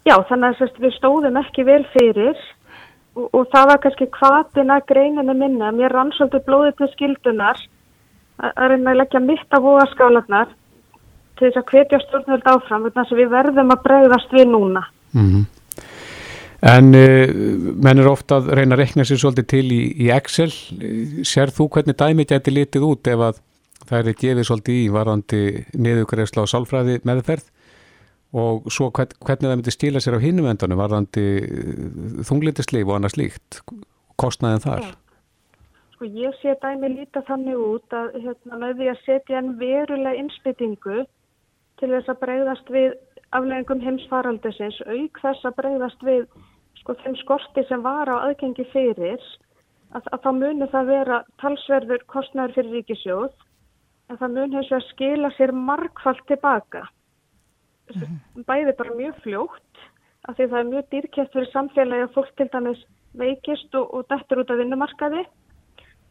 Já, þannig að við stóðum ekki vel fyrir og, og það var kannski hvaðina greininu minna, mér rann svolítið blóðið til skildunar að reyna að leggja mitt á hóaskálanar til þess að hvetja stjórnvöld áfram þannig að við verðum að bregðast við núna. Mm -hmm. En uh, menn er ofta að reyna að rekna sér svolítið til í, í Excel. Sér þú hvernig dæmi gæti litið út ef að það er gefið svolítið í varandi niðugreifsla og sálfræði meðferð og svo hvern, hvernig það myndi stíla sér á hinnum endanum varðandi eh, þunglindisleif og annað slíkt kostnaðin þar. Sko ég sé dæmi líta þannig út að hérna, með því að setja en verulega innspytingu til þess að breyðast við afleggingum heimsfaraldesins auk þess að breyðast við sko þeim skorti sem var á aðgengi fyrir að, að þá muni það vera talsverður kostnæður fyrir ríkisjóð en það muni þess að skila sér markfald tilbaka. Bæði bara mjög fljótt af því það er mjög dýrkjæft fyrir samfélagi að fólk til dæmis veikist og, og dættur út af vinnumarkaði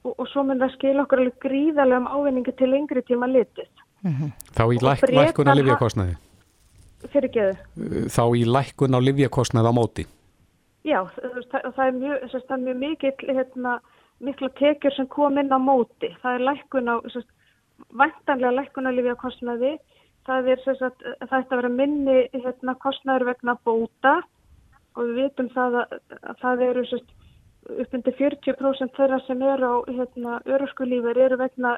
og, og svo mun það skil okkur alveg gríðarlega um ávinningi til lengri tíma litið. -hmm. Þá í læk, lækkun á livjakostnaði? Fyrir geðu. Þá í lækkun á livjakostnaði á móti? Já, það, það er mjög, það er mjög mikill, hérna, mikla tekjur sem kom inn á móti. Það er lækkun á, vantanlega lækkunarlifja kostnaði það er þess að það ætti að vera minni hérna, kostnaður vegna bóta og við vitum það að, að það eru sérst, uppindir 40% þeirra sem eru á hérna, öruskulífur eru vegna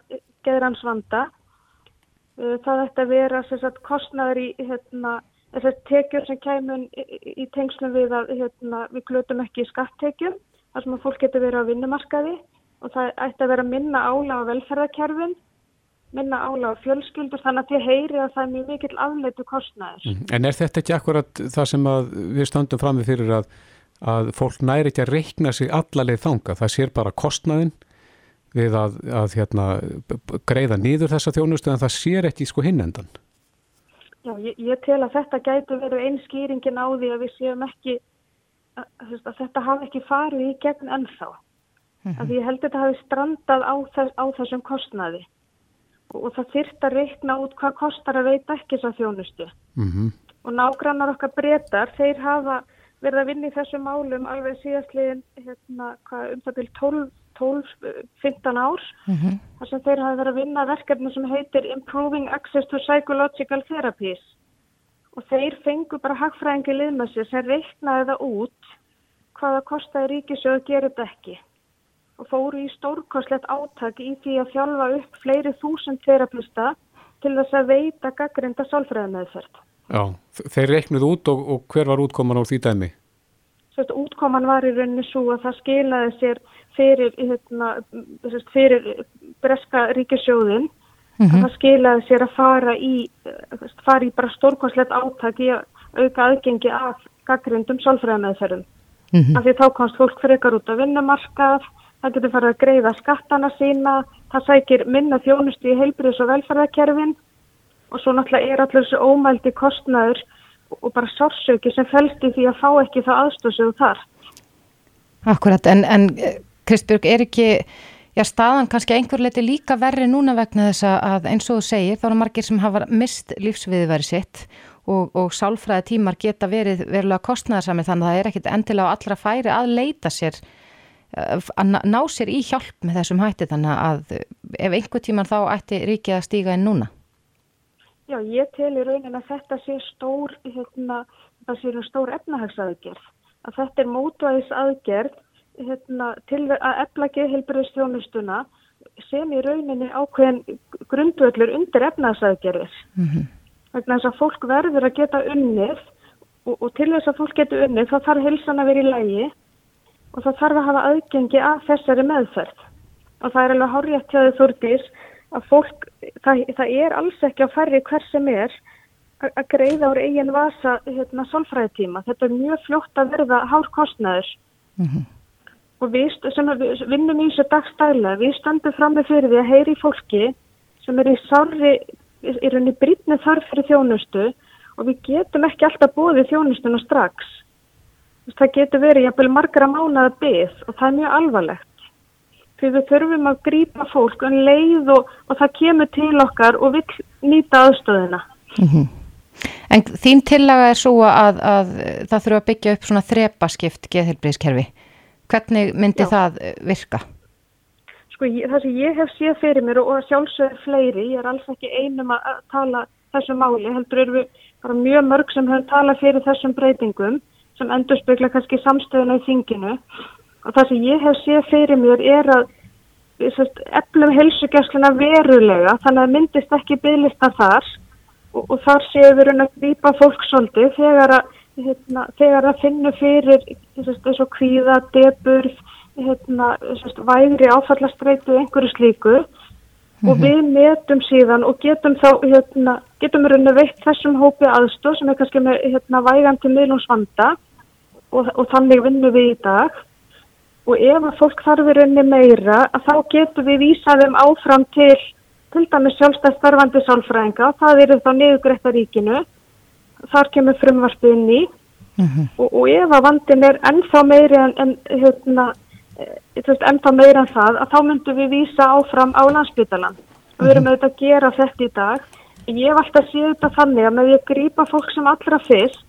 geðransvanda. Uh, það ætti að vera sérst, kostnaður í hérna, þessar tekjur sem kæmun í, tengslum við að hérna, við glötum ekki í skattekjum þar sem að fólk getur verið á vinnumarkaði og það ætti að vera minna ála á velferðarkerfin minna ála á fjölskyldur þannig að þið heyri að það er mjög mikill afleitu kostnæður. Mm. En er þetta ekki akkurat það sem við stöndum fram með fyrir að, að fólk næri ekki að reikna sig allarleið þanga? Það sér bara kostnæðin við að, að hérna, greiða nýður þessa þjónustu en það sér ekki sko hinnendan. Já, ég, ég tel að þetta gætu verið einskýringin á því að við séum ekki að, að þetta hafi ekki farið í gegn ennþá. Mm -hmm. Að ég held að þetta hafi strandað á, þess, á þessum kostnæði og það þyrft að reikna út hvað kostar að veita ekki þess að þjónustu. Mm -hmm. Og nágrannar okkar breytar, þeir hafa verið að vinna í þessum málum alveg síðastliðin hérna, um það byrjum 12-15 ár. Mm -hmm. Þar sem þeir hafa verið að vinna verkefni sem heitir Improving Access to Psychological Therapies. Og þeir fengu bara hagfræðingi lið með sér sem reiknaði það út hvaða kostaði ríkisjóð að gera þetta ekki og fóru í stórkoslegt áttak í því að þjálfa upp fleiri þúsund terapista til þess að veita gaggrinda sálfræðameðferð. Já, þeir reiknuð út og, og hver var útkoman á því dæmi? Sett, útkoman var í rauninni svo að það skilaði sér fyrir, hérna, fyrir breska ríkisjóðin mm -hmm. að það skilaði sér að fara í, fara í bara stórkoslegt áttak í að auka aðgengi af gaggrindum sálfræðameðferðum. Mm -hmm. Af því þá komst fólk frekar út af vinnumarkað það getur farið að greiða skattana sína, það sækir minna þjónustu í heilbriðs- og velferðarkerfin og svo náttúrulega er allur þessu ómældi kostnaður og bara sársöki sem fælst í því að fá ekki það aðstóðsögðu þar. Akkurat, en, en Kristbjörg, er ekki, já staðan kannski einhver leiti líka verri núna vegna þess að eins og þú segir, þá eru margir sem hafa mist lífsviðveri sitt og, og sálfræði tímar geta verið verulega kostnæðarsamir þannig að það er ekkit endilega allra færi að leita sér að ná sér í hjálp með þessum hætti þannig að ef einhver tíman þá ætti ríkið að stíga inn núna? Já, ég tel í raunin að þetta sé stór, hérna, það sé stór efnahagsaðgerð. Að þetta er mótvæðis aðgerð hérna, til að efla geðheilbyrðistjónustuna sem í rauninni ákveðin grundvöldur undir efnahagsaðgerðir. Mm -hmm. Þannig að fólk verður að geta unnið og, og til þess að fólk geta unnið þá þarf hilsan að vera í lægi og það þarf að hafa aðgengi að þessari meðferð og það er alveg hárétt hjá þau þúrdís að fólk, það, það er alls ekki að færri hver sem er að greiða úr eigin vasa hérna solfræðitíma. Þetta er mjög fljótt að verða hár kostnæður mm -hmm. og við sem við vinnum í þessu dagstæla, við standum fram með fyrir því að heyri fólki sem er í sári, í rauninni brítni þarf fyrir þjónustu og við getum ekki alltaf bóðið þjónustuna strax það getur verið jafnvel margra mánuða byggð og það er mjög alvarlegt. Því við þurfum að grýpa fólk en um leið og, og það kemur til okkar og vil nýta aðstöðina. Mm -hmm. En þín tillaga er svo að, að það þurfa að byggja upp svona þrepaskipt geðhelbriðskerfi. Hvernig myndi Já. það eh, virka? Sko ég, það sem ég hef séð fyrir mér og sjálfsögur fleiri, ég er alls ekki einum að tala þessu máli, heldur eru við bara mjög mörg sem höfum talað fyrir þessum breytingum sem endur spekla kannski samstöðuna í þinginu. Og það sem ég hef séð fyrir mér er að eflum helsugjastluna verulega þannig að myndist ekki bygglista þar. Og, og þar séum við að grýpa fólk svolítið þegar að, hérna, þegar að finna fyrir þess að kvíða, deburð, hérna, vægri áfallastreitu einhverju slíku. Mm -hmm. og við metum síðan og getum þá hérna, getum við veitt þessum hópi aðstóð sem er kannski með hérna, vægandi miðlungsvanda og, og þannig vinnum við í dag. Og ef að fólk þarfir unni meira að þá getum við vísaðum áfram til til dæmis sjálfstæðstarfandi sálfræðinga, það eru þá niðugrætta ríkinu, þar kemur frumvarpið inn í. Mm -hmm. og, og ef að vandin er ennþá meiri en, en hérna, e, ennþá meira en það, að þá myndum við vísa áfram á landsbytalan við erum mhm. auðvitað að gera þetta í dag. Ég hef alltaf séð þetta þannig að með að grýpa fólk sem allra fyrst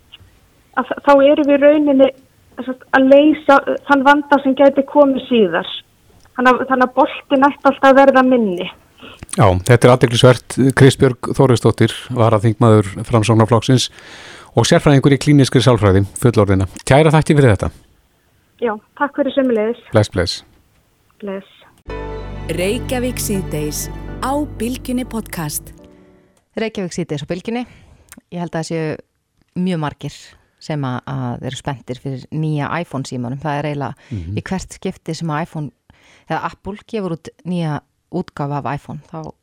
að þá erum við rauninni að leysa þann vanda sem gæti komið síðar þannig að, þannig að boltin ætti alltaf að verða minni Já, þetta er aðdeklisvert. Kristbjörg Þóriðsdóttir var að þingmaður framsóknarflokksins og sérfræðingur í klíniskri sálfræði, fullorðina. Kæra þætti fyrir þetta. Já, takk fyrir sömulegis. Bless, bless. Bless. Reykjavík síðdeis á Bilginni podcast. Reykjavík síðdeis á Bilginni. Ég held að það séu mjög margir sem að, eru spenntir fyrir nýja iPhone símanum. Það er eiginlega mm -hmm. í hvert skipti sem að iPhone, eða Apple gefur út nýja útgafa af iPhone, þá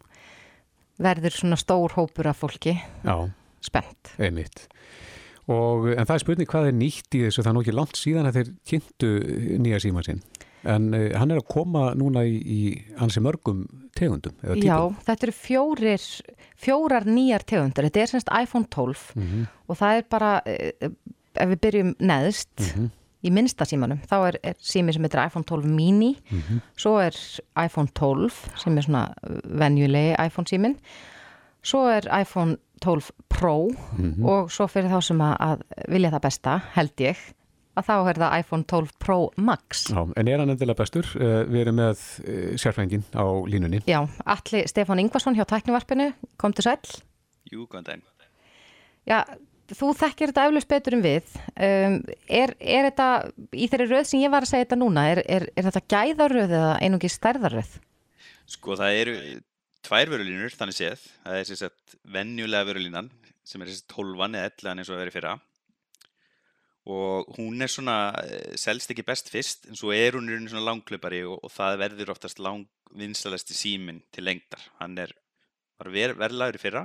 verður svona stór hópur af fólki Já, spennt. einmitt. Og, en það er spurning hvað er nýtt í þessu, það er nú ekki langt síðan að þeir kynntu nýja síma sinn. En uh, hann er að koma núna í, í hansi mörgum tegundum. Já, þetta eru fjórir, fjórar nýjar tegundur. Þetta er semst iPhone 12 Mhm, og það er bara, eh, ef við byrjum neðst, mhm, í minnsta símanum, þá er, er sími sem heitir iPhone 12 mini, mhm. svo er iPhone 12 sem er svona venjulegi iPhone símin, svo er iPhone 12 Pro mhm. og svo fyrir þá sem að vilja það besta, held ég, að þá er það iPhone 12 Pro Max. Já, en er hann endilega bestur? Uh, við erum með uh, sérfrængin á línunni. Já, Alli Stefán Ingvarsson hjá Tæknivarpinu, kom til sæl. Jú, góðan daginn. Já, þú þekkir þetta eflust betur en við. Um, er, er þetta, í þeirri röð sem ég var að segja þetta núna, er, er, er þetta gæðaröð eða einungi stærðaröð? Sko það eru tvær vörulínur þannig séð. Það er sem sagt venjulega vörulínan sem er sagt 12 eða 11 eins og það verið fyrra. Og hún er svona, eh, selst ekki best fyrst en svo er hún í rauninni svona langklaupari og, og það verður oftast lang vinsalasti síminn til lengdar. Hann er, var ver, verðlagur í fyrra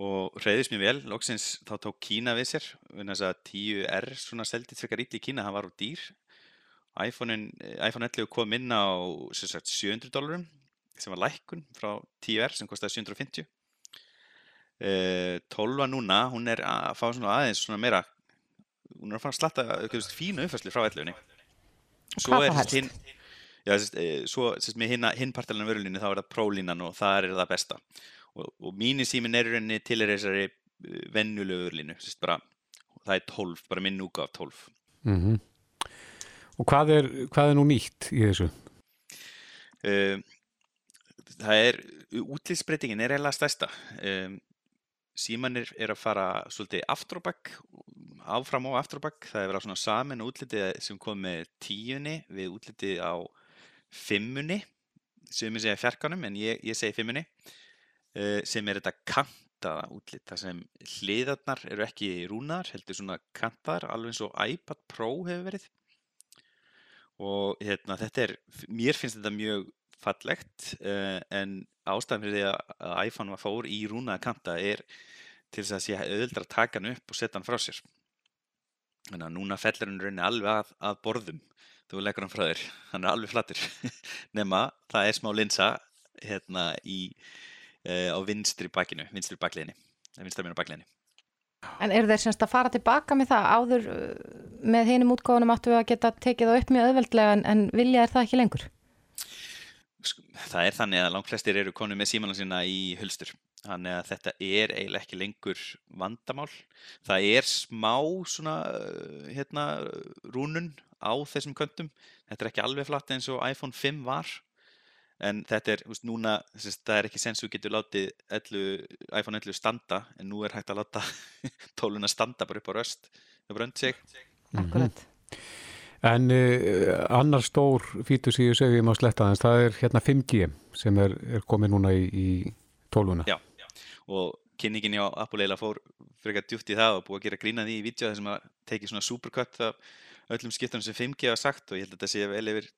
og hreyðist mjög vel. Loksins þá tók Kína við sér. Þess að 10R svona seldið frekar ítli í Kína, það var á dýr. iPhone, iPhone 11 kom inn á sagt, 700 dólarum sem var lækkun frá 10R sem kostiði 750 uh, 12 núna hún er að fá svona aðeins svona meira hún er að fara að slatta eitthvað fínu uppfæslu frá 11 Hvað þá helst? hinn já, sérst, e, svo sérst, með hinn, hinn partalina vörulínu þá er það prólínan og það er það besta og, og mínisímin er í rauninni til er þessari vennulegu vörulínu sérst, bara, það er 12, bara minn núka af 12 Mm Og hvað er, hvað er nú nýtt í þessu? Um, það er, útlýtsbreytingin er eiginlega stærsta. Um, símanir er að fara svolítið aftur á bakk, áfram og aftur á bakk. Það er verið svona samin útlitið sem kom með tíunni við útlitið á fimmunni, sem ég segja fjarkanum, en ég, ég segi fimmunni, uh, sem er þetta kantaða útlit. Það sem hliðarnar eru ekki rúnar, heldur svona kantaðar, alveg eins og iPad Pro hefur verið og hérna, þetta er, mér finnst þetta mjög fallegt uh, en ástæðan fyrir því að, iPhone var fór í rúnaða kanta er til þess að sé auðvöldra að taka hann upp og setja hann frá sér. Þannig að núna fellur hann rauninni alveg að, að borðum. Þú leggur hann frá þér, hann er alveg flattur. (laughs) Nema það er smá linsa hérna í uh, á vinstri bakinu, vinstri bakliðinni vinstri mér á bakliðinni. En eru þeir semst að fara tilbaka með það áður uh, með hinum útgáðunum áttu að geta tekið það upp mjög auðveldlega en, en vilja er það ekki lengur? Það er þannig að langt flestir eru konum með símana sína í hulstur. Þannig að þetta er eiginlega ekki lengur vandamál. Það er smá svona uh, hérna rúnun á þessum köntum þetta er ekki alveg flatt eins og iPhone 5 var. En þetta er, veist, núna þess, það er ekki sens þú getur látið 11, iPhone 11 standa en nú er hægt að láta (laughs) tóluna standa bara upp á röst. Upp á rönd sig. Akkurat. En uh, annar stór þessu ef ég má sletta þess, það er hérna 5G sem er, er komið núna í, í tóluna. Já, og kynningin Apple eiginlega fór frekar djúpt í það og búið að gera grína því í vídeo þessum að tekið svona supercut af öllum skiptunum sem 5G hafa sagt og ég held að þetta sé vel yfir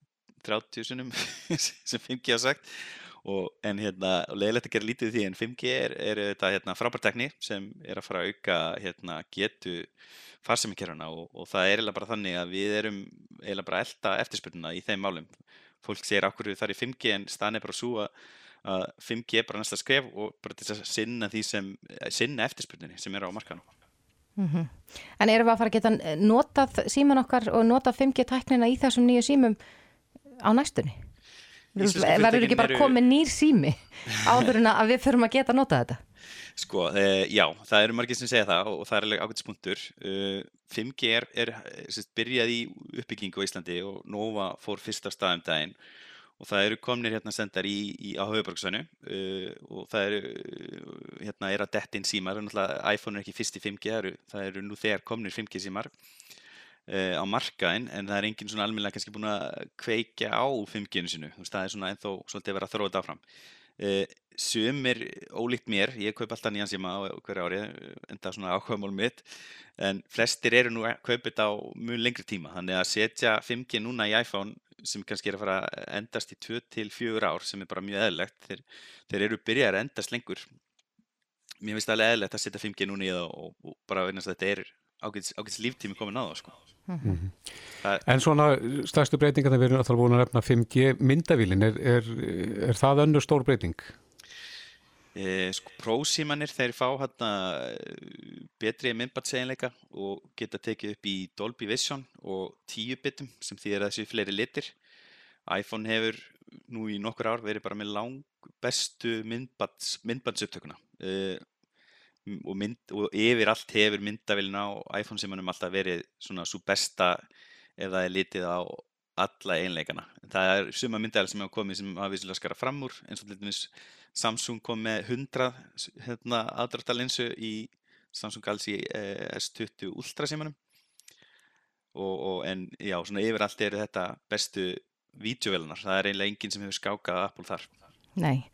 30 sunum (laughs) sem 5G hafa sagt og en hérna, leiðilegt að gera lítið því en 5G er, er þetta hérna, frábærtekni sem er að fara að auka hérna, getu farsemikerfuna og, og það er eiginlega bara þannig að við erum eiginlega bara elda eftirspurnuna í þeim málum. Fólk segir okkur þar í 5G en staðan er bara svo að að 5G er bara næsta skref og bara til að sinna sem sinna eftirspurninni sem er á markanum Mm En erum við að fara að geta notað síman okkar og notað 5G tæknina í þessum nýju símum á næstunni? Verður ekki bara eru- komið nýr sími áður en að við förum að geta notað þetta? Sko, e, já, það eru margir sem segja það og, og það er alveg ágætispunktur. Uh, 5G er, er sérst, byrjað í uppbyggingu á Íslandi og Nova fór fyrst af staðum daginn og það eru komnir hérna sendar í, í á höfuborgsvænu uh, og það eru hérna er að detta inn símar iPhone er ekki fyrst í 5G það eru, það eru nú þegar komnir 5G símar á markaðin en það er enginn svona almennilega kannski búin að kveikja á 5G-nu sinu veist, það er svona ennþá svolítið verið að þróa þetta áfram. Uh, sumir ólíkt mér. Ég kaup alltaf nýjan síma á hverju ári en það er svona áhugamál mitt. En flestir eru nú að kaupa þetta á mjög lengri tíma. Þannig að setja 5G núna í iPhone sem kannski er að fara að endast í 2-4 ár sem er bara mjög eðlegt þeir, þeir eru byrjar að endast lengur. Mér finnst það alveg eðlegt að setja 5G núna í það og, og bara að þetta er ágætis, ágætis líftími komin á það sko. Mm -hmm. En svona stærstu breytinga þegar við erum alltaf búin að nefna 5G myndavílin, er, er, er það önnur stór breyting? Eh, sko, prósímanir þeir fá hérna betri myndbatsseginleika og geta tekið upp í Dolby Vision og 10 bitum sem því er þessi fleiri litir. iPhone hefur nú í nokkur ár verið bara með lang bestu myndbats, myndbatsupptökuna eh, og, mynd, og yfir allt hefur myndavillin á iPhone simanum alltaf verið svona svo besta ef það er litið á alla einleikana. Það er suma myndavel sem hafa komið sem hafa vissilega skara fram úr eins og dæmis Samsung kom með 100 hérna, aðdraftalinsu í Samsung Galaxy eh, S20 Ultra símanum og, og en já, svona yfir allt eru þetta bestu vídeovelunar, það er eiginlega enginn sem hefur skákað Apple þar. Nei,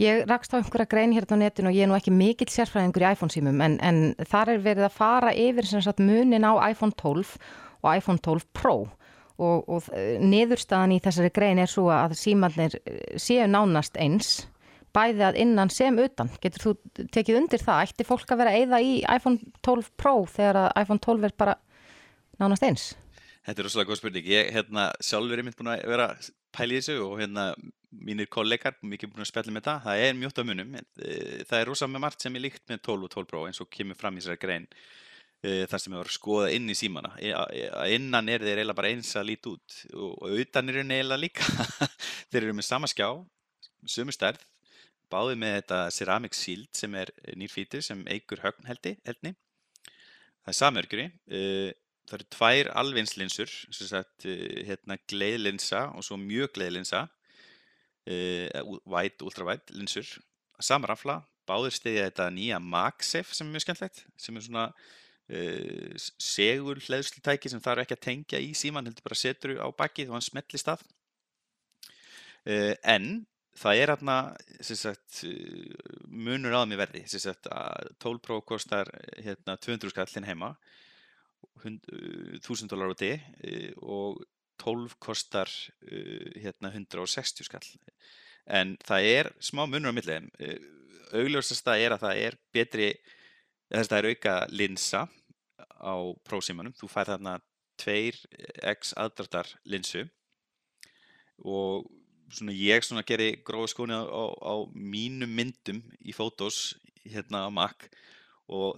ég rakst á einhverja grein hérna á netinu og ég er nú ekki mikill sérfræðingur í iPhone símum en, en þar er verið að fara yfir sagt, munin á iPhone 12 og iPhone 12 Pro og, og niðurstaðan í þessari grein er svo að símanir séu nánast eins bæði að innan sem utan. Getur þú tekið undir það? Ætti fólk að vera að eyða í iPhone 12 Pro þegar að iPhone 12 er bara nánast eins? Þetta er rosalega góð spurning. Ég hérna, sjálfur er mynd búin að vera pæli þessu og hérna mínir kollegar, mikið búin að spjalla með það. Það er mjótt á munum. Eh, það er rosalega margt sem er líkt með 12 og 12 Pro eins og kemur fram í þessari grein eh, þar sem ég var að skoða inn í símana. Innan er þeir eiginlega bara eins að líti út og utan er þeir eiginlega líka. (laughs) þeir eru með sama skjá, sömu stærð báði með þetta Ceramic Shield sem er nýrfítur sem eigur högnheldi heldni. Það er samörgri. Það eru tvær alvinslinsur, hérna gleiðlinsa og svo mjög gleiðlinsa, uh, white, ultra-white linsur. Samarafla, báður stiðja þetta nýja MagSafe sem er mjög skemmtlegt, sem er svona segur hlæðslutæki sem þarf ekki að tengja í síman, heldur bara setur á bakið og hann smellist af. En það er hérna munur aðum í verði sagt, 12 Pro kostar hérna, 200 skallin heima 1000 dólar á D og 12 kostar hérna, 160 skall. En það er smá munur á millið augljósasta er að það er betri þess að það er auka linsa á prósímanum þú fær þarna 2x aðdraftar linsu. Og svona ég svona geri gróða skóni á, á mínum myndum í fótós hérna á Mac og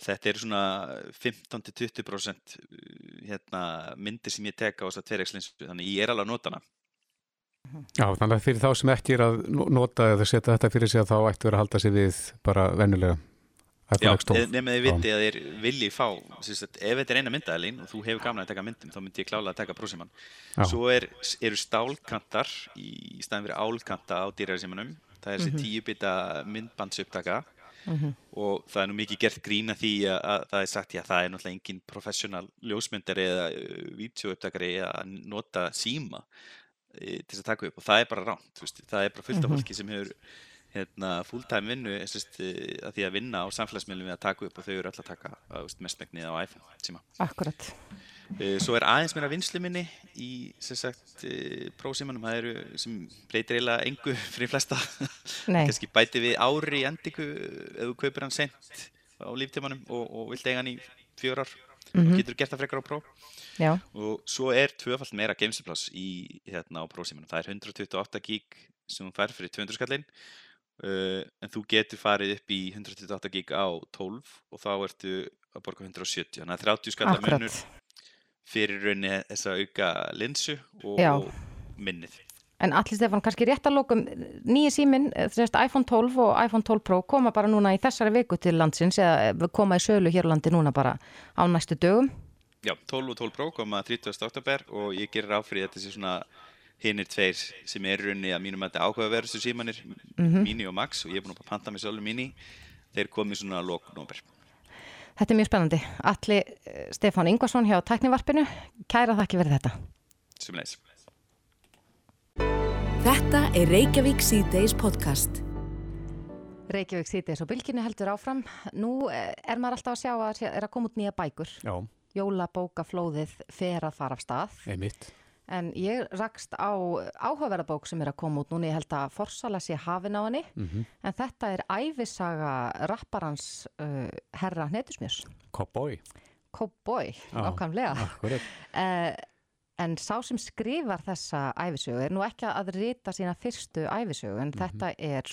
þetta eru svona 15-20% hérna, myndir sem ég tek á þess að tverjagslinsu, þannig ég er alveg að nota hana. Já, þannig að fyrir þá sem ekki er að nota eða setja þetta fyrir sig að þá ættu verið að halda sig við bara vennulega Já, nefnum þið viti að þér vilji fá, sagt, ef þetta er eina myndaðalín og þú hefur gamlega að taka myndum, þá myndi ég klála að taka prósimann. Svo er, eru stálkantar í staðin fyrir álkanta á dýræðarsimanum, það er þessi -hmm. tíu bita myndbandsupptaka mm -hmm. og það er nú mikið gert grína því að, að það er sagt, já það er náttúrulega engin professional ljósmyndari eða uh, vítjóupptakari að nota síma e, til að taka upp og það er bara ránt, það er bara fullt af mhm. fólki sem hefur hérna, fulltime vinnu sest, eh, að því að vinna á samfélagsmiðlum við að taka upp og þau eru alltaf að taka mestmegnið á iPhone síma. Akkurat. Eh, svo er aðeins meira vinslu minni í sagt, eh, prósímanum, það eru sem breytir eiginlega engu (laughs) fyrir flesta. Kanski bæti við ári í endingu ef þú kaupir hann sent á líftímanum og, og vilt eiga hann í fjórar mm -hmm. og getur gert það frekar á pró. Já. Og svo er tvöfald meira geimsupláss í hérna á prósímanum. Það er 128 gig sem hún fær fyrir 200 skallin Uh, en þú getur farið upp í 128 gig á 12 og þá ertu að borga 170 þannig að 30 skallar munur fyrir rauninni þess að auka linsu og, og minnið En allir Stefán, kannski rétt að lókum nýja síminn, þessast iPhone 12 og iPhone 12 Pro koma bara núna í þessari viku til landsins eða koma í sölu hér á landi núna bara á næstu dögum Já, 12 og 12 Pro koma 30. oktober og ég gerir áfrið þetta sé svona hinn er tveir sem er runni að mínum að þetta áhugaverðustu símanir, Mhm. Mini og Max og ég er búin að panta mig sjálfur Mini, þeir komið svona lóknóber. Þetta er mjög spennandi. Alli eh, Stefán Ingvarsson hjá Tæknivarpinu, kæra þakki verið þetta. Sem leis. Þetta er Reykjavík C-Days podcast. Reykjavík sýtis og bylginni heldur áfram. Nú eh, er maður alltaf að sjá að er að koma út nýja bækur. Já, Jólabókaflóðið fer að fara af stað. einmitt. En ég rakst á áhugaverðabók sem er að koma út núna. Ég held að forsala sé hafin á henni. Mm En þetta er æfisaga rapparans uh, herra Hnetusmjörs. Cowboy. Cowboy, ákvæmlega. Akkurat. Uh, (laughs) en sá sem skrifar þessa æfisögu er nú ekki að rita sína fyrstu æfisögu en þetta er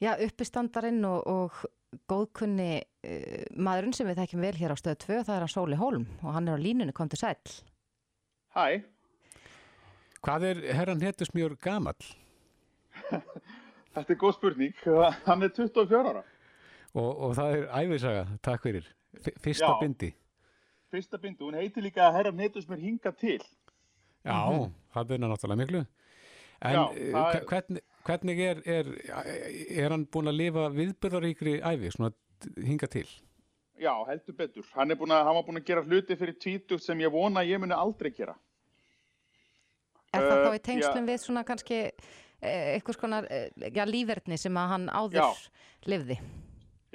já, uppistandarinn og, og góðkunni uh, maðurinn sem við þekkjum vel hér á stöðu 2 það er hann Sóli Hólm og hann er á línunni kom til sæl. Hæ, Hvað er herran Hetusmjör gamall? (laughs) þetta er góð spurning. Hann er 24 ára. Og, og það er æfisaga, takk fyrir. Fyrsta Já. bindi. Fyrsta bindu, hún heitir líka að herra netus mér hinga til. Já, það byrna náttúrulega miklu. En Já, eh, er- hvernig, hvernig er, er, er hann búin að lifa viðbyrðaríkri æfi, svona hinga til? Já, heldur betur. Hann, að, hann var búin að gera hluti fyrir tvítugt sem ég vona að ég muni aldrei gera. Er það Uh, þá í tengslum við svona kannski uh, einhvers konar uh, já, lífverðni sem að hann áður Já. lifði?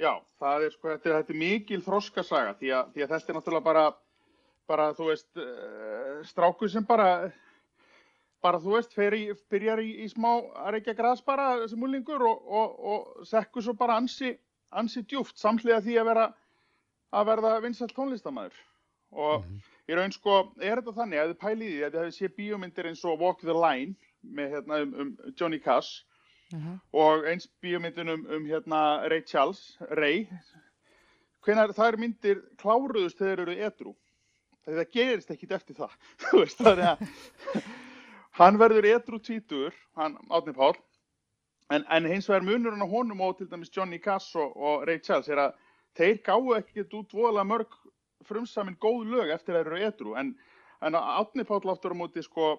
Já, það er sko, þetta er, þetta er mikil þroskasaga því að, því að þetta er náttúrulega bara, bara þú veist, uh, stráku sem bara, bara þú veist, fer í, byrjar í, í smá að reykja græs bara sem úlingur og, og, og sekkur svo bara ansi, ansi djúft samhliða því að vera að verða vinsalt tónlistamæður. Og í raun sko, er þetta þannig að þið pælið í því að þið hefði séð bíómyndir eins og Walk the Line með hérna um, um Johnny Cash og eins bíómyndin um, um hérna Ray Charles, Ray hvenar þær myndir kláruðust þegar eru edru það gerist ekkit eftir það (laughs) þú veist þannig að hann verður edru tvítur hann Átni Pál en, en hins vegar munurinn á honum og til dæmis Johnny Cash og, og Ray Charles er að þeir gáu ekkit út voðalega mörg frumsamin góð lög eftir að eru edru en, en Átni Pál aftur á móti sko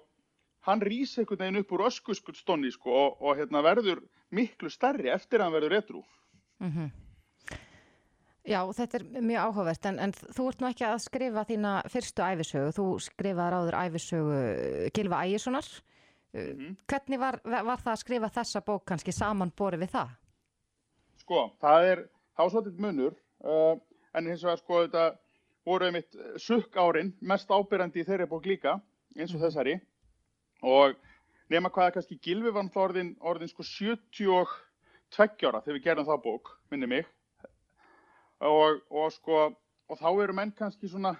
hann rís einhvern veginn upp úr öskuskullstónni sko, og, og hérna, verður miklu stærri eftir að hann verður retru. Mm Já, þetta er mjög áhugavert en, en þú ert nú ekki að skrifa þína fyrstu æfisögu, þú skrifaði áður æfisögu Gilva Ægissonar Mhm. hvernig var, var það að skrifa þessa bók kannski samanbori við það? Sko, það er, það var svolítið munur, uh, en hins vegar sko þetta voru einmitt sukk árin, mest ábyrjandi í þeirri bók líka, eins og þessari, og nema hvað er kannski Gilvi var orðin, orðin sko 72 ára þegar við gerum það bók, minni mig, og, og sko, og þá eru menn kannski svona,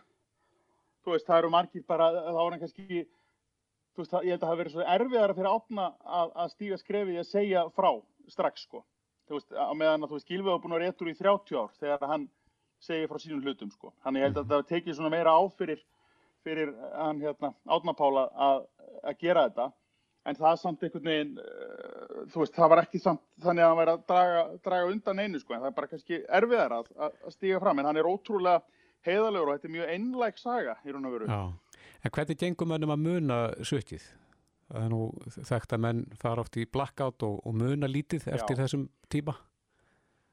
þú veist, það eru margir bara, þá er hann kannski, þú veist, ég held að það verið svo erfiðara fyrir átna að, að stíga skrefið að segja frá strax, sko. Þú veist, á meðan að þú veist, Gilvi var búin að vera réttur í 30 ár þegar hann segir frá sínum hlutum, sko. Þannig ég held að það tekið svona meira á fyrir, fyrir hann, hérna, Átna Pála að, að gera þetta. En það samt einhvern veginn, uh, þú veist, það var ekki samt þannig að hann væri að draga, draga undan einu, sko. En það er bara kannski erfiðara að, að, stíga fram. En hann er ótrúlega heiðalegur og þetta er mjög einlæg saga í raun og veru. Já. En hvernig gengum mönnum að muna sökkið? Það er nú þekkt að menn fara oft í blackout og, og muna lítið eftir Já. þessum tíma.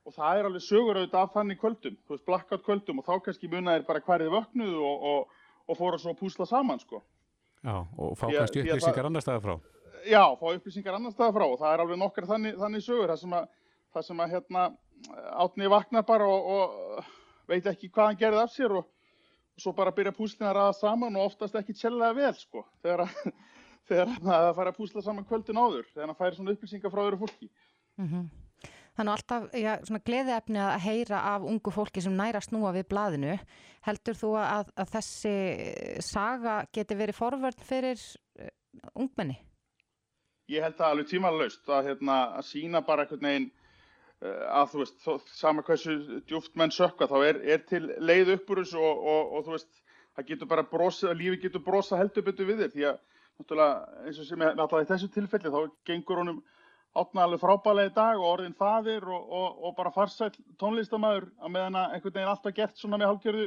Og það er alveg sögur auðvitað af þannig kvöldum, þú veist, blackout kvöldum og þá kannski munaðir bara hverðið vöknuðu og, og, og fóru svo að púsla saman, sko. Já, og fá kannski upplýsingar það- annar staðar frá. Já, fá upplýsingar annar staðar frá og það er alveg nokkar þannig, þannig sögur, það sem að, það sem að hérna, átni vaknar bara og, og veit ekki hvað hann gerði af sér og, og svo bara byrja púslin að ræða saman og oftast ekki tjellega vel, sko, þegar, að- (laughs) þegar að fara að púsla saman kvöldin áður, þegar hann færi svona upplýsingar frá öðru fólki. Mm Þannig alltaf já, svona gleðiefni að heyra af ungu fólki sem næra snúa við blaðinu. Heldur þú að, að þessi saga geti verið forvörn fyrir uh, ungmenni? Ég held það alveg tímalöst að, hérna, að sína bara einhvern veginn uh, að þú veist, þó, sama hversu djúft menn sökka, þá er, er til leið upp úr þessu og, og, og þú veist, það getur bara brosað, lífi getur brosað heldur betur við þér því að náttúrulega eins og sem ég alltaf í þessu tilfelli þá gengur honum átna alveg frábælega í dag og orðin faðir og, og, og bara farsæll tónlistamæður að meðan að einhvern veginn alltaf gert svona með hálfgjörðu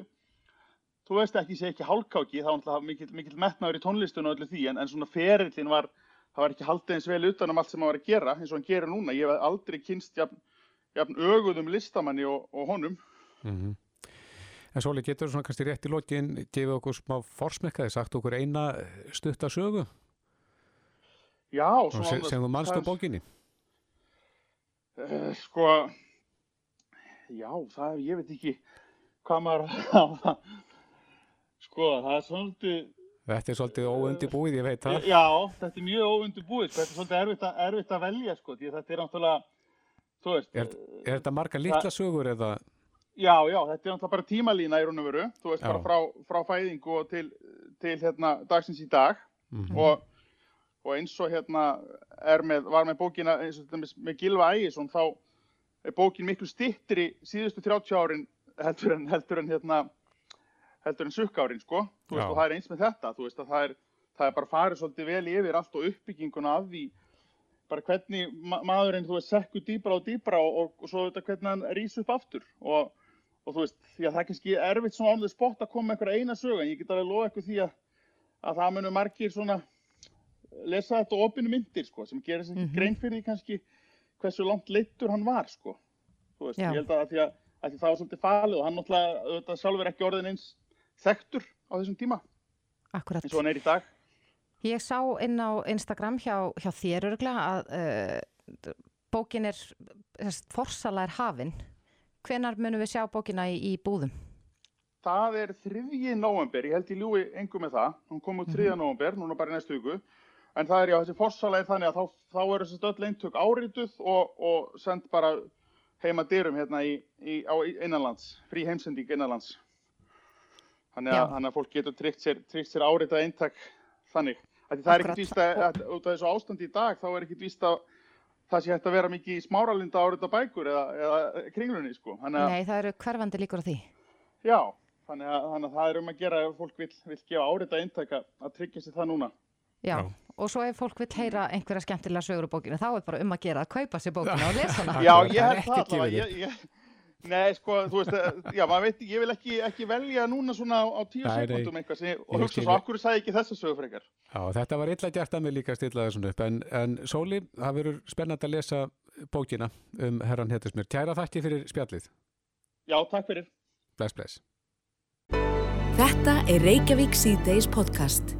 þú veist ekki, sé ekki hálkáki, þá er alltaf mikil, mikil metnaður í tónlistun og öllu því, en, en svona ferillin var það var ekki haldið eins vel utan um allt sem hann var að gera eins og hann gerir núna. Ég hef aldrei kynst jafn, jafn öguðum listamanni og, og honum. Mm -hmm. En Sóli, getur þú svona kannski rétt í lokin gefið okkur smá forsmekkaði, sagt okkur eina stutta sögu? Já, svona... Sem, þú mannst á bókinni? Uh, sko, já, það, ég veit ekki hvað maður á það. Sko, það er svolítið... Þetta er svolítið óundibúið, ég veit það. Já, þetta er mjög óundibúið, sko. þetta er svolítið erfitt að, erfitt að velja, sko, því þetta er náttúrulega, þú veist... Er, er þetta marga litla sögur eða... Já, já, þetta er náttúrulega bara tímalína í raun og veru, þú veist, já. bara frá, frá fæðingu og til, til hérna, dagsins í dag mm -hmm. og, og eins og hérna með, var með bókina, eins og þetta með Gilva Ægisson, þá er bókin miklu stittri síðustu 30 árin heldur en, heldur en hérna heldur en sukkárin sko, veist, Já. og það er eins með þetta, þú veist, að það er, það er bara farið svolítið vel yfir allt og uppbygginguna af því. Bara hvernig ma maðurinn, þú veist, sekkur dýbra og dýbra og, og, og svo þetta hvernig hann rýs upp aftur. Og og þú veist, að það er kannski erfitt svona ánlega spott að koma með einhverja eina sög en ég get alveg loða eitthvað því að, að það munum margir svona lesa þetta opinu myndir sko sem gerir mm -hmm. grein fyrir því kannski hversu langt leittur hann var sko veist, ég held að, því að, að það var svolítið falið og hann náttúrulega sjálfur ekki orðin eins þektur á þessum tíma Akkurat. eins og hann er í dag Ég sá inn á Instagram hjá, hjá þér örgla að uh, bókin er forsala er hafinn Hvenar munum við sjá bókina í, í búðum? Það er 3. november, ég held í ljúi engum með það, hún kom út 3. Mm -hmm. november, núna bara í næstu viku, en það er já þessi fórsalega þannig að þá, þá eru þessi öll eintök árituð og, og sendt bara heima dyrum hérna í, í, á innanlands, frí heimsending innanlands. Þannig að, þannig að fólk getur tryggt sér, sér áritað eintak þannig. Það er ekkert víst að, út af þessu ástand í dag, þá er ekkert víst að það sé hægt að vera mikið í smáralinda árið á bækur eða, eða kringlunni sko. Að, Nei, það eru hverfandi líkur á því. Já, þannig að, þannig að það er um að gera ef fólk vil, vil gefa árið að eintæka að tryggja sér það núna. Já, Já, og svo ef fólk vil heyra einhverja skemmtilega sögur á bókinu, þá er bara um að gera að kaupa sér bókinu og lesa hana. (laughs) Já, ég held það allavega. Nei, sko, þú veist, eh, já, maður veit, ég vil ekki, ekki velja núna svona á tíu sekundum eitthvað sem, og hugsa svo, okkur sagði ekki þessu sögur frekar. Já, þetta var illa gert að mig líka stillaði svona upp, en, en Sóli, það verður spennand að lesa bókina um herran Hetismjör. Tjæra þakki fyrir spjallið. Já, takk fyrir. Bless, bless. Þetta er Reykjavík C-Days podcast.